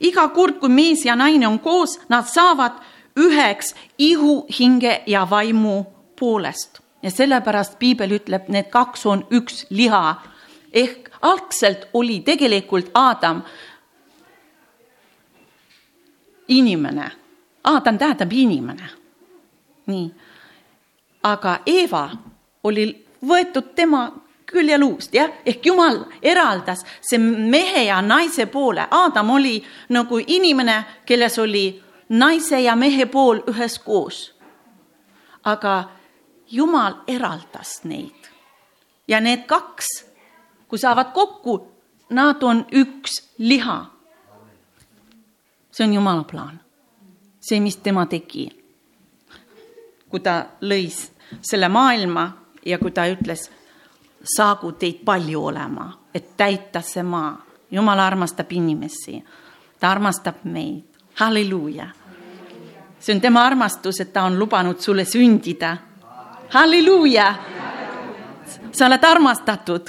iga kord, kui mees ja naine on koos, nad saavad üheks ihu, hinge ja vaimu poolest ja sellepärast piibel ütleb, need kaks on üks liha ehk algselt oli tegelikult Aadam inimene. Aadam tähendab inimene. nii, aga Eeva oli võetud tema küljeluust, jah, ehk Jumal eraldas see mehe ja naise poole. Aadam oli nagu inimene, kelles oli naise ja mehe pool üheskoos. aga Jumal eraldas neid ja need kaks, kui saavad kokku, nad on üks liha. see on Jumala plaan, see, mis tema tegi. kui ta lõi selle maailma ja kui ta ütles, saagu teid palju olema, et täita see maa. Jumal armastab inimesi, ta armastab meid halleluuja. see on tema armastus, et ta on lubanud sulle sündida. halleluuja! sa oled armastatud.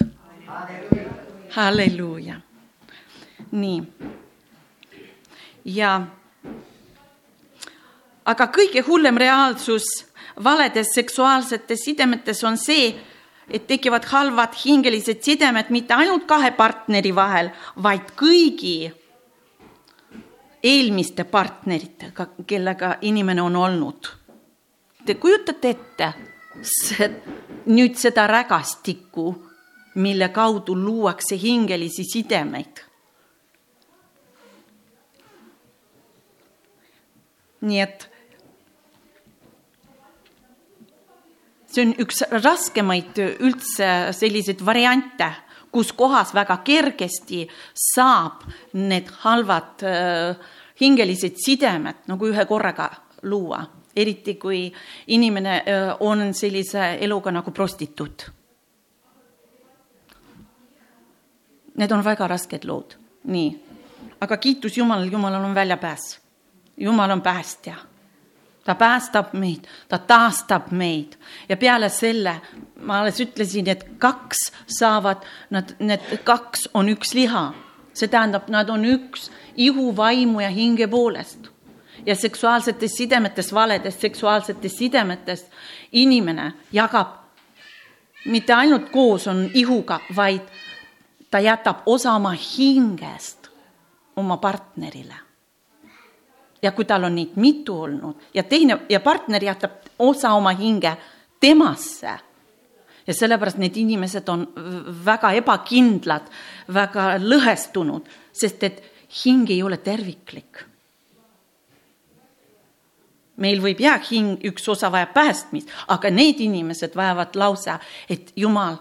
halleluuja. nii. ja aga kõige hullem reaalsus valedes seksuaalsetes sidemetes on see, et tekivad halvad hingelised sidemed mitte ainult kahe partneri vahel, vaid kõigi eelmiste partneritega, kellega inimene on olnud. Te kujutate ette see, nüüd seda rägastikku, mille kaudu luuakse hingelisi sidemeid. nii et see on üks raskemaid üldse selliseid variante, kus kohas väga kergesti saab need halvad äh, hingelised sidemed nagu ühe korraga luua, eriti kui inimene äh, on sellise eluga nagu prostituut. Need on väga rasked lood, nii, aga kiitus Jumalale, Jumalal on väljapääs, Jumal on päästja ta päästab meid, ta taastab meid ja peale selle ma alles ütlesin, et kaks saavad, nad, need kaks on üks liha. see tähendab, nad on üks ihu, vaimu ja hinge poolest. ja seksuaalsetes sidemetes, valedes seksuaalsetes sidemetes inimene jagab mitte ainult koos on ihuga, vaid ta jätab osa oma hingest oma partnerile ja kui tal on neid mitu olnud ja teine ja partner jätab osa oma hinge temasse ja sellepärast need inimesed on väga ebakindlad, väga lõhestunud, sest et hing ei ole terviklik. meil võib jah, hing, üks osa vajab päästmist, aga need inimesed vajavad lausa, et Jumal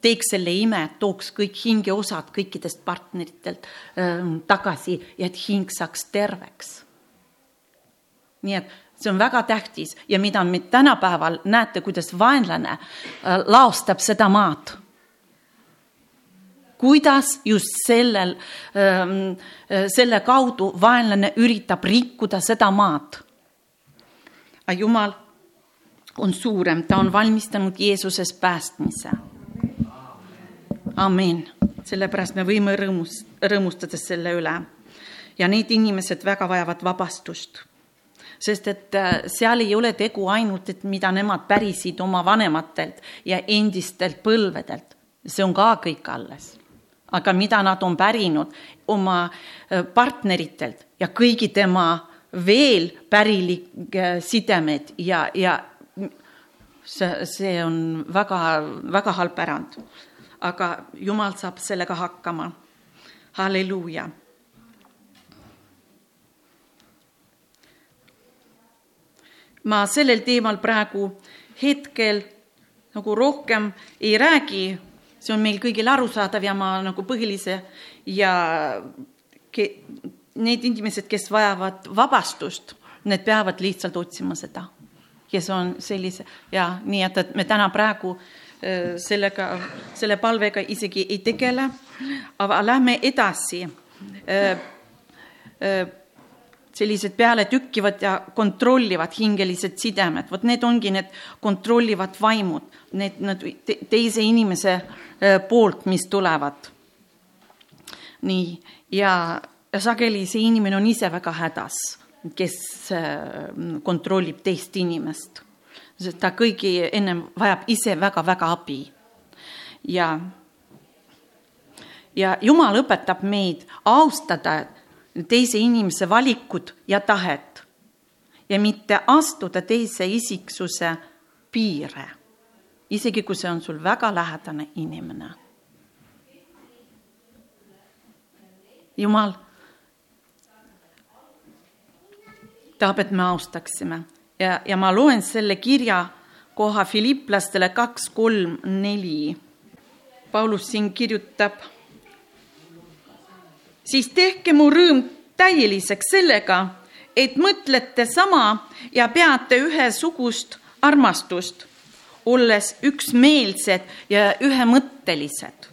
teeks selle ime, tooks kõik hingeosad kõikidest partneritelt äh, tagasi ja et hing saaks terveks nii et see on väga tähtis ja mida me tänapäeval näete, kuidas vaenlane äh, laostab seda maad. kuidas just sellel, ähm, äh, selle kaudu vaenlane üritab rikkuda seda maad. Jumal on suurem, ta on valmistanud Jeesuses päästmise. amin, sellepärast me võime rõõmus, rõõmustada selle üle. ja need inimesed väga vajavad vabastust sest et äh, seal ei ole tegu ainult, et mida nemad pärisid oma vanematelt ja endistelt põlvedelt, see on ka kõik alles. aga mida nad on pärinud oma äh, partneritelt ja kõigi tema veel pärilik sidemed ja, ja see, see on väga-väga halb pärand. aga Jumal saab sellega hakkama. halleluuja ma sellel teemal praegu hetkel nagu rohkem ei räägi, see on meil kõigil arusaadav ja ma nagu põhilise ja ke, need inimesed, kes vajavad vabastust, need peavad lihtsalt otsima seda, kes on sellise ja nii, et, et me täna praegu äh, sellega, selle palvega isegi ei tegele, aga lähme edasi. Äh, äh, sellised pealetükkivad ja kontrollivad hingelised sidemed, vot need ongi need kontrollivad vaimud, need, need teise inimese äh, poolt, mis tulevad. nii, ja, ja sageli see inimene on ise väga hädas, kes äh, kontrollib teist inimest. sest ta kõigi ennem vajab ise väga-väga abi. ja, ja Jumal õpetab meid austada teise inimese valikut ja tahet ja mitte astuda teise isiksuse piire, isegi kui see on sul väga lähedane inimene. jumal tahab, et me austaksime ja, ja ma loen selle kirja koha Filipplastele kaks, kolm, neli. Paulus siin kirjutab siis tehke mu rõõm täieliseks sellega, et mõtlete sama ja peate ühesugust armastust, olles üksmeelsed ja ühemõttelised.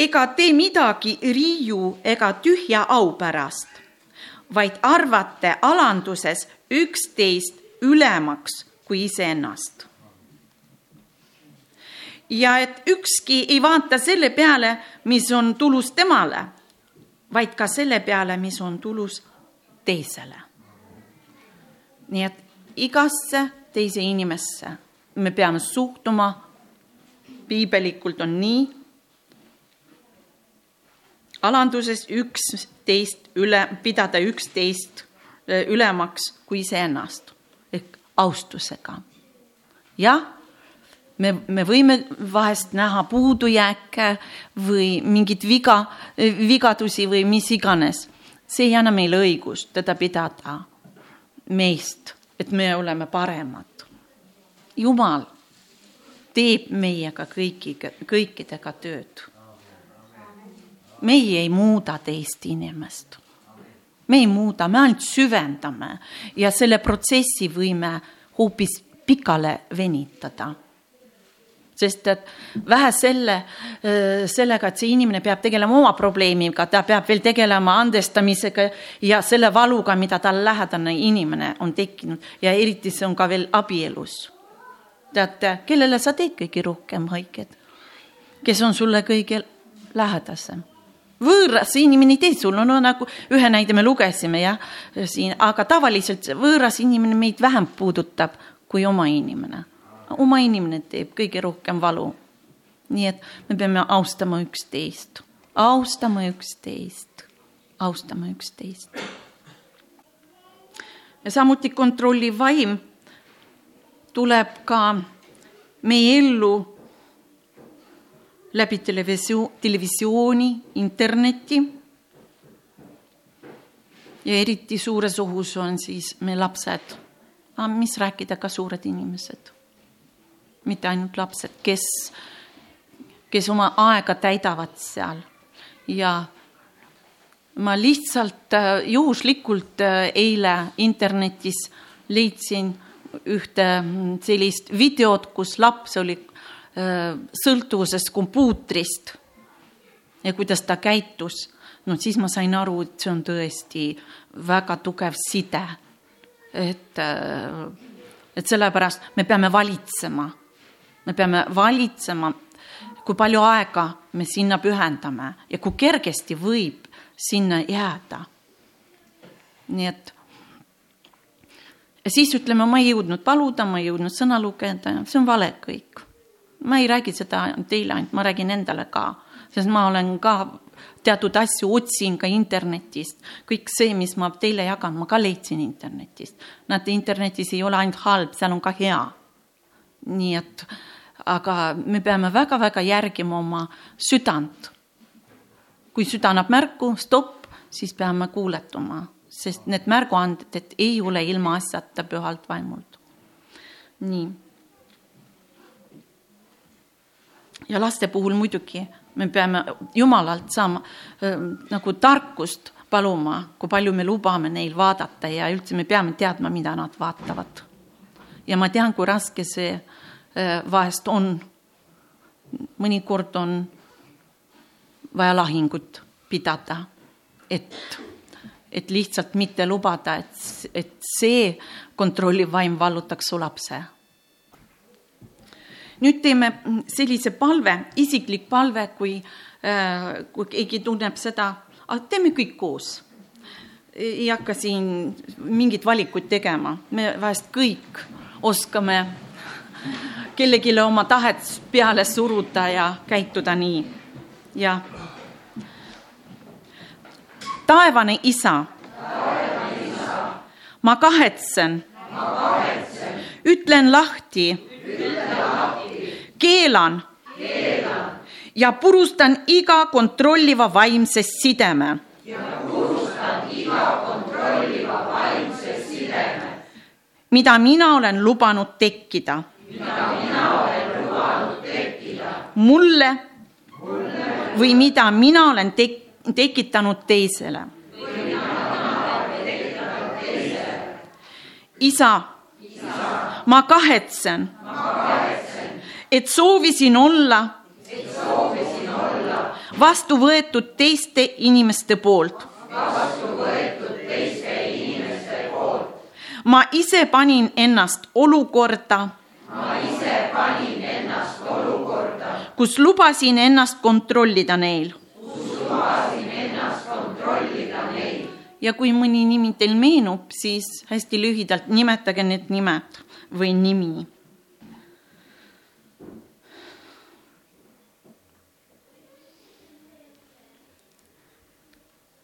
ega tee midagi riiu ega tühja au pärast, vaid arvate alanduses üksteist ülemaks kui iseennast. Ja et ükski ei vaata selle peale, mis on tulus temale, vaid ka selle peale, mis on tulus teisele. nii et igasse teise inimesse me peame suhtuma, piibelikult on nii, alanduses üksteist üle, pidada üksteist ülemaks kui iseennast ehk austusega. jah, me, me võime vahest näha puudujääke või mingit viga, vigadusi või mis iganes. see ei anna meile õigust teda pidada meist, et me oleme paremad. Jumal teeb meiega kõigiga, kõikidega tööd. meie ei muuda teist inimest me ei muuda, me ainult süvendame ja selle protsessi võime hoopis pikale venitada. Sest et vähe selle, sellega, et see inimene peab tegelema oma probleemiga, ta peab veel tegelema andestamisega ja selle valuga, mida tal lähedane inimene on tekkinud ja eriti see on ka veel abielus. teate, kellele sa teed kõige rohkem haiget? kes on sulle kõige lähedasem? võõras inimene ei tee sulle, no nagu ühe näide me lugesime jah, siin, aga tavaliselt võõras inimene meid vähem puudutab kui oma inimene. Oma inimene teeb kõige rohkem valu. nii et me peame austama üksteist, austama üksteist, austama üksteist. ja samuti kontrolliv vaim tuleb ka meie ellu läbi televisio-, televisiooni, interneti. ja eriti suures ohus on siis meie lapsed, mis rääkida ka suured inimesed. Mitte ainult lapsed, kes, kes oma aega täidavad seal ja ma lihtsalt äh, juhuslikult äh, eile internetis leidsin ühte mm, sellist videot, kus laps oli Äh, sõltuvusest kompuutrist ja kuidas ta käitus, no siis ma sain aru, et see on tõesti väga tugev side. et, et sellepärast me peame valitsema, me peame valitsema, kui palju aega me sinna pühendame ja kui kergesti võib sinna jääda. nii et ja siis ütleme, ma ei jõudnud paluda, ma ei jõudnud sõna lugeda, see on vale kõik ma ei räägi seda teile ainult, ma räägin endale ka, sest ma olen ka teatud asju otsin ka internetist, kõik see, mis ma teile jagan, ma ka leidsin internetist. näete, internetis ei ole ainult halb, seal on ka hea. Nii et, aga me peame väga-väga järgima oma südant. kui süda annab märku, stopp, siis peame kuuletuma, sest need märguanded ei ole ilmaasjata pühalt vaimult. nii ja laste puhul muidugi me peame Jumalalt saama nagu tarkust paluma, kui palju me lubame neil vaadata ja üldse me peame teadma, mida nad vaatavad. ja ma tean, kui raske see vahest on. mõnikord on vaja lahingut pidada, et, et lihtsalt mitte lubada, et, et see kontrolliv vaim vallutaks su lapse nüüd teeme sellise palve, isiklik palve, kui, äh, kui keegi tunneb seda, teeme kõik koos. ei hakka siin mingit valikut tegema, me vahest kõik oskame kellelegi oma tahet peale suruda ja käituda nii. ja taevane isa, ma kahetsen, ütlen lahti, keelan. ja purustan iga kontrolliva vaimse sideme. ja purustan iga kontrolliva vaimse sideme. mida mina olen lubanud tekkida. Mida mina olen lubanud tekkida. mulle, või mida mina olen tek-, tekitanud teisele. isa, ma kahetsen, et soovisin olla, vastu võetud teiste inimeste poolt. ma ise panin ennast olukorda, ma ise panin ennast olukorda, kus lubasin ennast kontrollida neil. kus lubasin ennast kontrollida neil. ja kui mõni nimi teil meenub, siis hästi lühidalt nimetage need nimed või nimi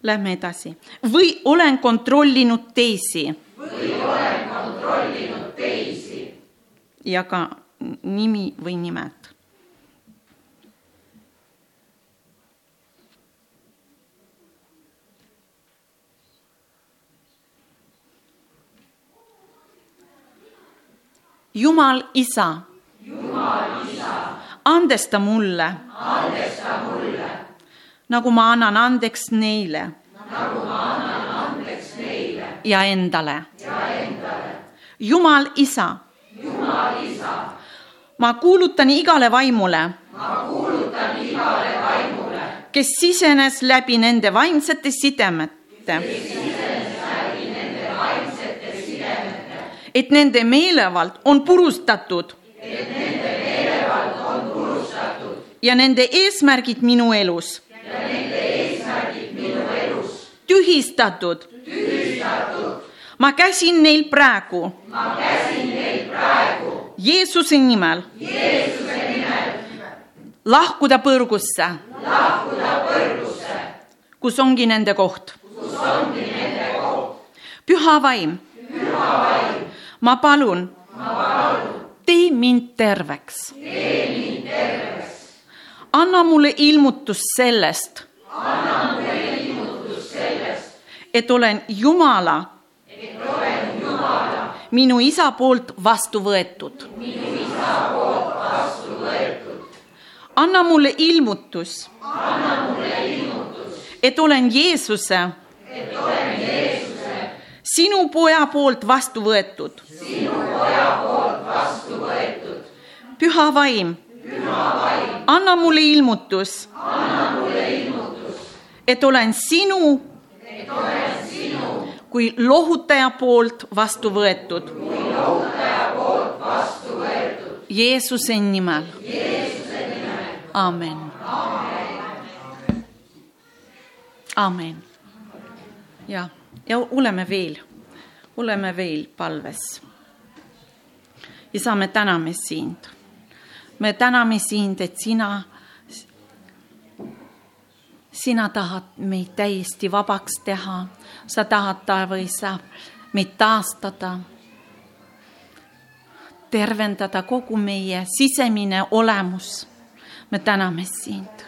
Lähme edasi. või olen kontrollinud teisi. või olen kontrollinud teisi. Ja ka nimi või nimed. Jumal isa. Jumal isa. andesta mulle. andesta mulle nagu ma annan andeks neile. nagu ma annan andeks neile. ja endale. ja endale. Jumal isa. Jumal isa. ma kuulutan igale vaimule. ma kuulutan igale vaimule. kes sisenes läbi nende vaimsete sidemete. et nende meelevald on purustatud. et nende meelevald on purustatud. ja nende eesmärgid minu elus ja nende eesmärgid minu elus tühistatud. tühistatud. ma käsin neil praegu. ma käsin neil praegu. Jeesuse nimel. Jeesuse nimel. lahkuda põrgusse. lahkuda põrgusse. kus ongi nende koht. kus ongi nende koht. püha vaim. püha vaim. ma palun. ma palun. tee mind terveks. tee mind terveks anna mulle ilmutus sellest. anna mulle ilmutus sellest. et olen Jumala. et olen Jumala. Minu isa poolt vastu võetud. minu isa poolt vastu võetud. anna mulle ilmutus. anna mulle ilmutus. et olen Jeesuse. et olen Jeesuse. sinu poja poolt vastu võetud. sinu poja poolt vastu võetud. püha vaim anna mulle ilmutus. anna mulle ilmutus. et olen sinu. et olen sinu. Kui lohutaja poolt vastu võetud. kui lohutaja poolt vastu võetud. Jeesuse nimel. Jeesuse nimel. Amen. Amen. ja, ja oleme veel, oleme veel palves. isa, me täname sind me täname sind, et sina, sina tahad meid täiesti vabaks teha, sa tahad, taevaisa, meid taastada, tervendada kogu meie sisemine olemus. me täname sind.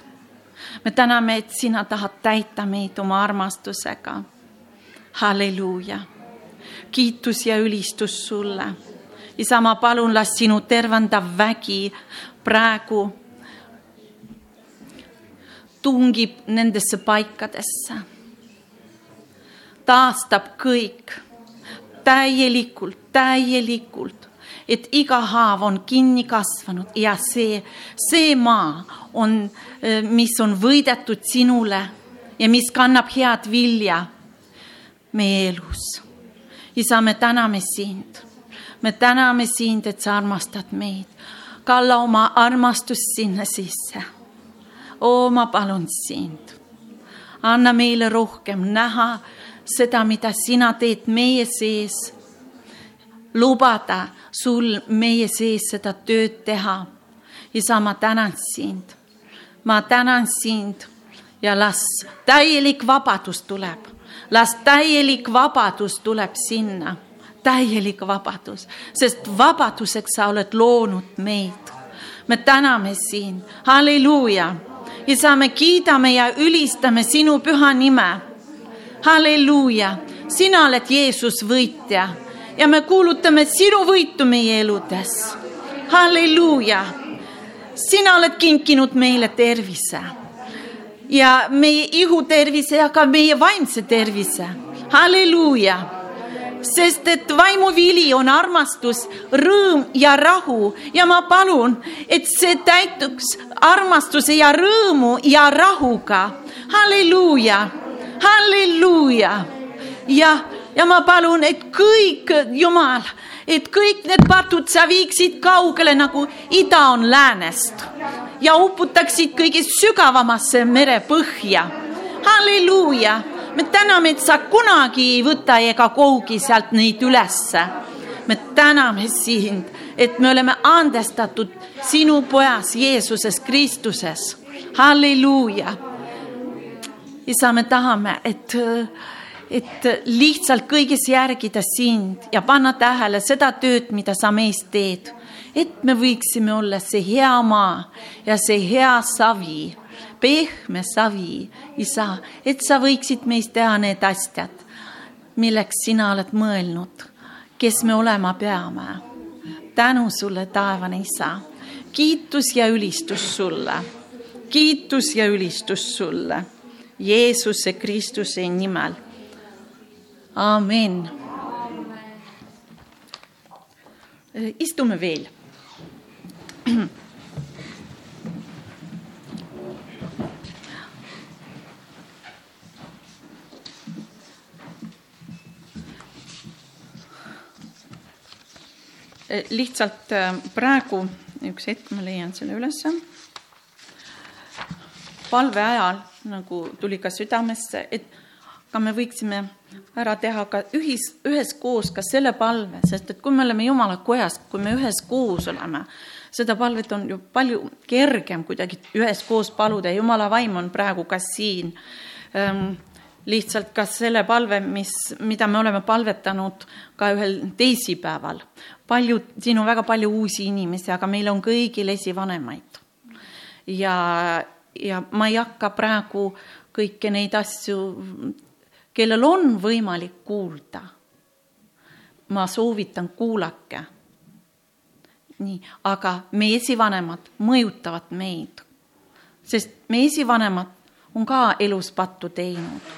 me täname, et sina tahad täita meid oma armastusega. halleluuja, kiitus ja ülistus sulle isa, ma palun, las sinu tervendav vägi praegu tungib nendesse paikadesse, taastab kõik täielikult, täielikult, et iga haav on kinni kasvanud ja see, see maa on, mis on võidetud sinule ja mis kannab head vilja meie elus. isa, me täname sind me täname sind, et sa armastad meid. kalla oma armastust sinna sisse. oo, ma palun sind, anna meile rohkem näha seda, mida sina teed meie sees. lubada sul meie sees seda tööd teha. isa, ma tänan sind, ma tänan sind ja las täielik vabadus tuleb, las täielik vabadus tuleb sinna täielik vabadus, sest vabaduseks sa oled loonud meid. me täname sind, halleluuja. isa, me kiidame ja ülistame sinu püha nime. Halleluuja, sina oled Jeesus võitja ja me kuulutame sinu võitu meie eludes. halleluuja, sina oled kinkinud meile tervise ja meie ihutervise ja ka meie vaimse tervise. halleluuja sest et vaimuvili on armastus, rõõm ja rahu ja ma palun, et see täituks armastuse ja rõõmu ja rahuga. halleluuja, halleluuja ja ja ma palun, et kõik, Jumal, et kõik need patud sa viiksid kaugele nagu ida on läänest ja uputaksid kõige sügavamasse merepõhja. halleluuja, me täname, et sa kunagi ei võta ega kougi sealt neid ülesse. me täname sind, et me oleme andestatud sinu pojas Jeesuses Kristuses. halleluuja. Isa, me tahame, et et lihtsalt kõiges järgida sind ja panna tähele seda tööd, mida sa meis teed. et me võiksime olla see hea maa ja see hea savi, pehme savi, isa, et sa võiksid meist teha need asjad, milleks sina oled mõelnud, kes me olema peame. tänu sulle, taevane isa, kiitus ja ülistus sulle, kiitus ja ülistus sulle Jeesuse Kristuse nimel amin. istume veel. lihtsalt äh, praegu, üks hetk, ma leian selle ülesse. Palve ajal nagu tuli ka südamesse, et ka me võiksime ära teha ka ühis, üheskoos ka selle palve, sest et kui me oleme Jumala kojas, kui me üheskoos oleme, seda palvet on ju palju kergem kuidagi üheskoos paluda Jumala vaim on praegu ka siin ähm, lihtsalt ka selle palve, mis, mida me oleme palvetanud ka ühel teisipäeval. palju, siin on väga palju uusi inimesi, aga meil on kõigil esivanemaid. ja, ja ma ei hakka praegu kõiki neid asju kellel on võimalik kuulda, ma soovitan, kuulake. nii, aga meie esivanemad mõjutavad meid, sest meie esivanemad on ka elus pattu teinud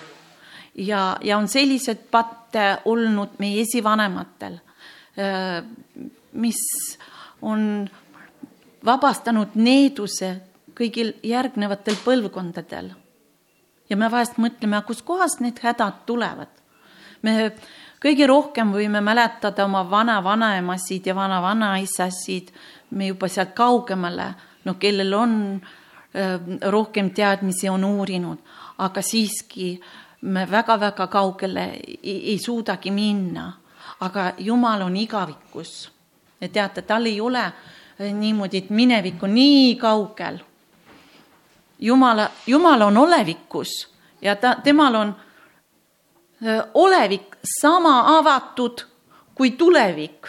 ja, ja on sellised patte olnud meie esivanematel, mis on vabastanud needuse kõigil järgnevatel põlvkondadel. Ja me vahest mõtleme, kuskohast need hädad tulevad. me kõige rohkem võime mäletada oma vana-vanaemasid ja vana-vanaisasid, me juba sealt kaugemale, no kellel on äh, rohkem teadmisi, on uurinud, aga siiski me väga-väga kaugele ei, ei suudagi minna. aga Jumal on igavikus. Ja teate, tal ei ole äh, niimoodi, et minevik on nii kaugel Jumala, Jumal on olevikus ja ta, temal on olevik sama avatud kui tulevik.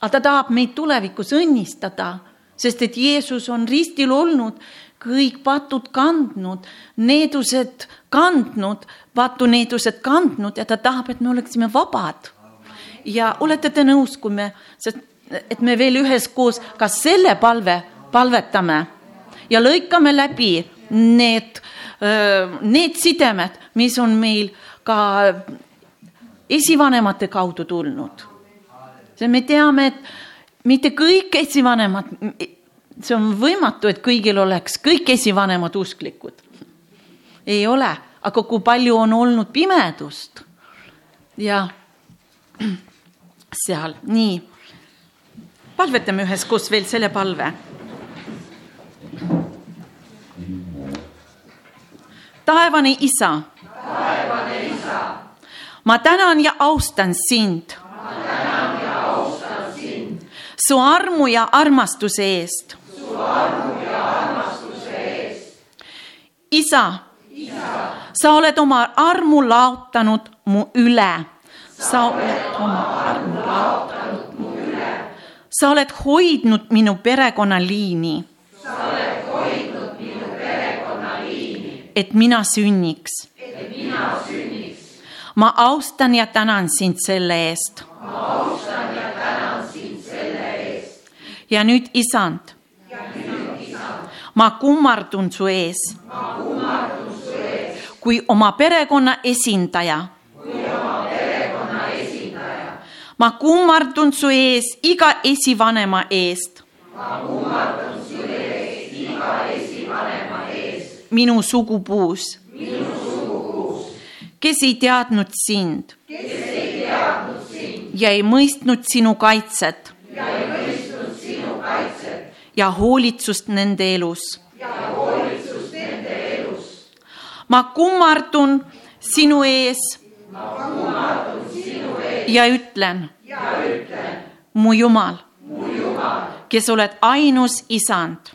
aga ta tahab meid tulevikus õnnistada, sest et Jeesus on ristil olnud, kõik patud kandnud, needused kandnud, patuneedused kandnud ja ta tahab, et me oleksime vabad. ja olete te nõus, kui me, sest et me veel üheskoos ka selle palve palvetame ja lõikame läbi need, need sidemed, mis on meil ka esivanemate kaudu tulnud. me teame, et mitte kõik esivanemad, see on võimatu, et kõigil oleks kõik esivanemad usklikud. ei ole, aga kui palju on olnud pimedust ja <clears throat> seal, nii. palvetame üheskoos veel selle palve taevane isa. ma tänan ja austan sind. su armu ja armastuse eest. isa, isa., sa oled oma armu laotanud mu üle. sa oled oma armu laotanud mu üle. sa oled hoidnud minu perekonnaliini. sa oled et mina sünniks. et mina sünniks. ma austan ja tänan sind selle eest. ma austan ja tänan sind selle eest. ja nüüd, isand. ma kummardun su ees. ma kummardun su ees. kui oma perekonna esindaja. kui oma perekonna esindaja. ma kummardun su ees iga esivanema eest. ma kummardun su ees iga esivanema minu sugupuus, kes ei teadnud sind, kes ja ei mõistnud sinu kaitset. Ja hoolitsust nende elus. ma kummardun sinu ees ja ütlen, mu Jumal, kes oled ainus isand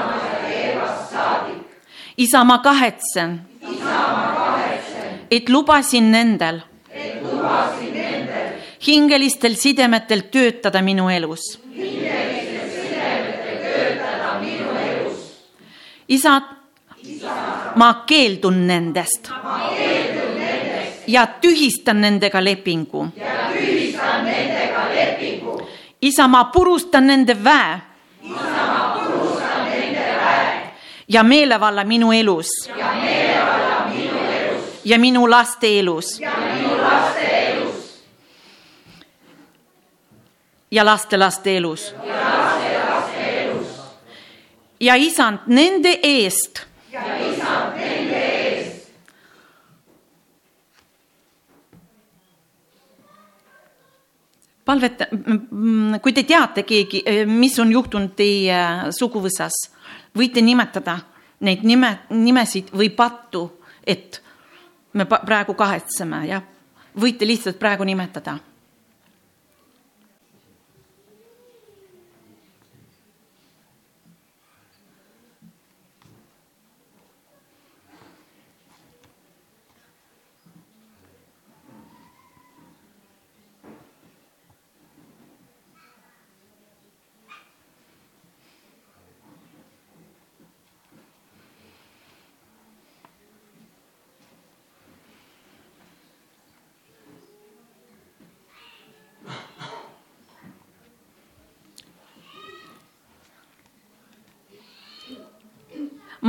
isa, ma kahetsen, et lubasin nendel hingelistel sidemetel töötada minu elus. isa, ma keeldun nendest ja tühistan nendega lepingu. isa, ma purustan nende väe ja meelevalla minu elus ja minu laste elus ja lastelaste elus. ja isand nende eest. palveta, kui te teate keegi, mis on juhtunud teie suguvõsas, võite nimetada neid nime, nimesid või pattu, et me praegu kahetseme, jah. võite lihtsalt praegu nimetada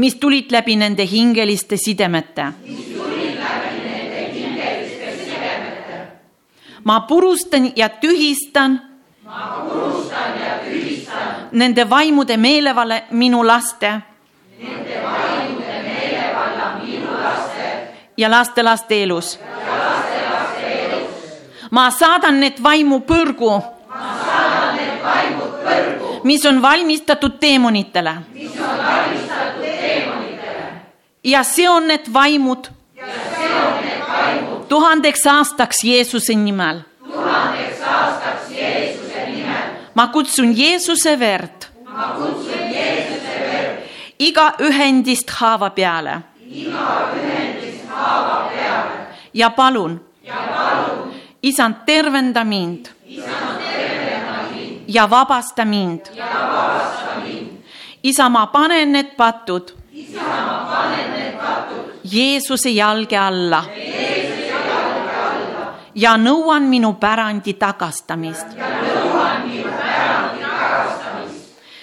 mis tulid läbi nende hingeliste sidemete. ma purustan ja tühistan. Nende vaimude meelevalla minu laste. ja lastelaste elus. ma saadan need vaimu põrgu. mis on valmistatud teemonitele ja seon need vaimud tuhandeks aastaks Jeesuse nimel. ma kutsun Jeesuse verd iga ühendist haava peale. ja palun, isand, tervenda mind ja vabasta mind. isa, ma panen need patud Jeesuse jalge alla. ja nõuan minu pärandi tagastamist.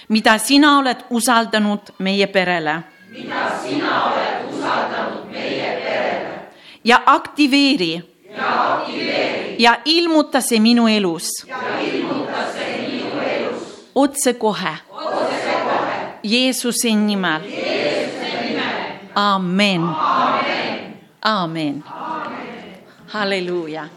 mida sina oled usaldanud meie perele. ja aktiveeri ja ilmuta see minu elus. otsekohe. Jeesuse nimel. Amen. amen. halleluuja